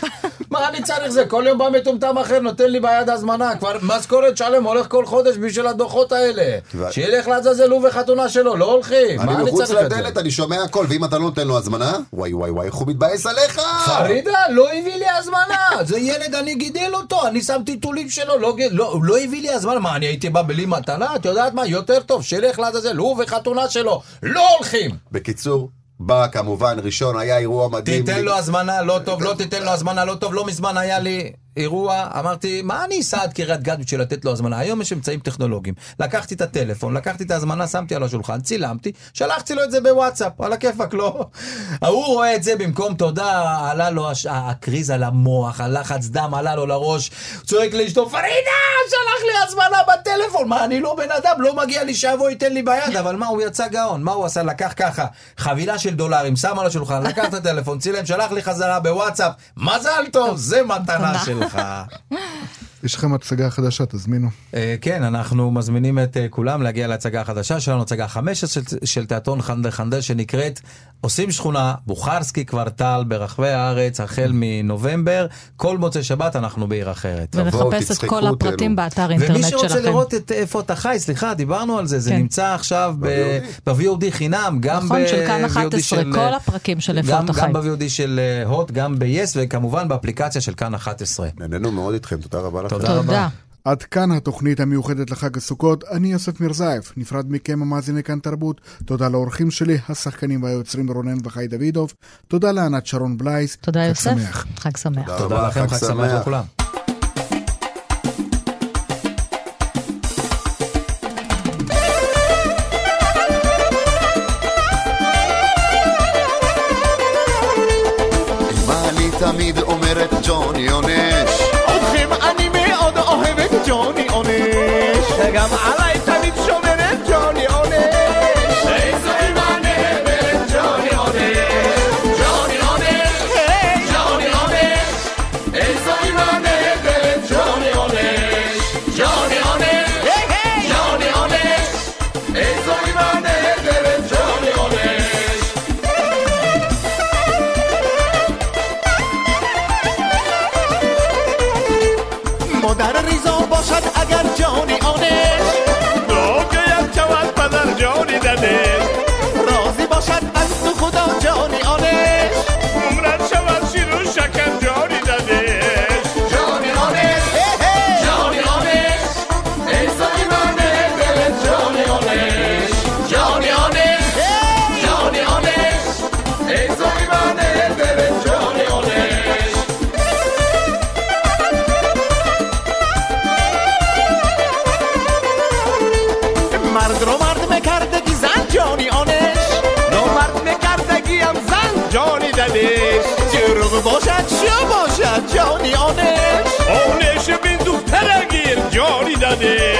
מה אני צריך זה? כל יום בא מטומטם אחר, נותן לי ביד הזמנה. כבר משכורת שלם הולך כל חודש בשביל הדוחות האלה. שילך לעזאזל הוא וחתונה שלו, לא הולכים. מה אני אני מחוץ צריך את זה? לדלת, אני שומע הכל, ואם אתה לא נותן לו הזמנה, וואי וואי וואי, איך הוא מתבאס עליך! פרידה, לא הביא לי הזמנה. זה ילד, אני גידל אותו, אני שם טיטולים שלו, לא, לא, לא הביא לי הזמנה. מה, אני הייתי בא בלי מתנה? את יודעת מה? יותר טוב, שילך לעזאזל, הוא וחתונה שלו. לא הולכים. בקיצור, בא כמובן, ראשון, היה אירוע מדהים. תיתן לו הזמנה, לא טוב, לא תיתן לו הזמנה, לא טוב. לא מזמן היה לי אירוע, אמרתי, מה אני אסע עד קריית גת בשביל לתת לו הזמנה? היום יש אמצעים טכנולוגיים. לקחתי את הטלפון, לקחתי את ההזמנה, שמתי על השולחן, צילמתי, שלחתי לו את זה בוואטסאפ, על הכיפאק, לא. ההוא רואה את זה במקום תודה, עלה לו הש- הקריז על המוח, הלחץ דם עלה לו לראש, צועק לאשתו, פרידה, שלח לי הזמנה בטלפון. מה, אני לא בן אדם, לא מגיע לי שיבוא ייתן לי ביד, אבל מה, הוא יצא גאון, מה הוא עשה? לקח ככה, חבילה של דולרים, שם על השולחן, לקח את הטלפון, צילם, שלח לי חזרה בוואטסאפ, מזל טוב, זה מתנה שלך. יש לכם הצגה חדשה, תזמינו. אה, כן, אנחנו מזמינים את אה, כולם להגיע להצגה החדשה שלנו, הצגה 15 של, של תיאטרון חנדל חנדל שנקראת עושים שכונה, בוכרסקי קוורטל ברחבי הארץ החל מנובמבר, כל מוצאי שבת אנחנו בעיר אחרת. ונחפש את כל הפרטים באתר אינטרנט ומי שלכם. שרוצה לראות את איפה אתה חי, סליחה, דיברנו על זה, זה כן. נמצא עכשיו ב-VOD חינם, גם נכון, של כאן ב-VOD 11, של, כל אה, הפרקים של איפה גם- אתה חי. גם ב-VOD של הוט, גם ב-yes, וכמובן באפליקציה של כאן 11. נהנינו מאוד איתכם, תודה רבה לכם. תודה רבה. עד כאן התוכנית המיוחדת לחג הסוכות. אני יוסף מירזייף, נפרד מכם המאזיני כאן תרבות. תודה לאורחים שלי, השחקנים והיוצרים רונן וחי דוידוב. תודה לענת שרון בלייס. תודה יוסף. שמח. חג שמח. תודה, תודה לכם, חג שמח לכולם. תמיד אומרת ג'וני ג'וני עונש וגם עליי بچه باشد جانی آنش آنش بین دو پرگیر جانی داده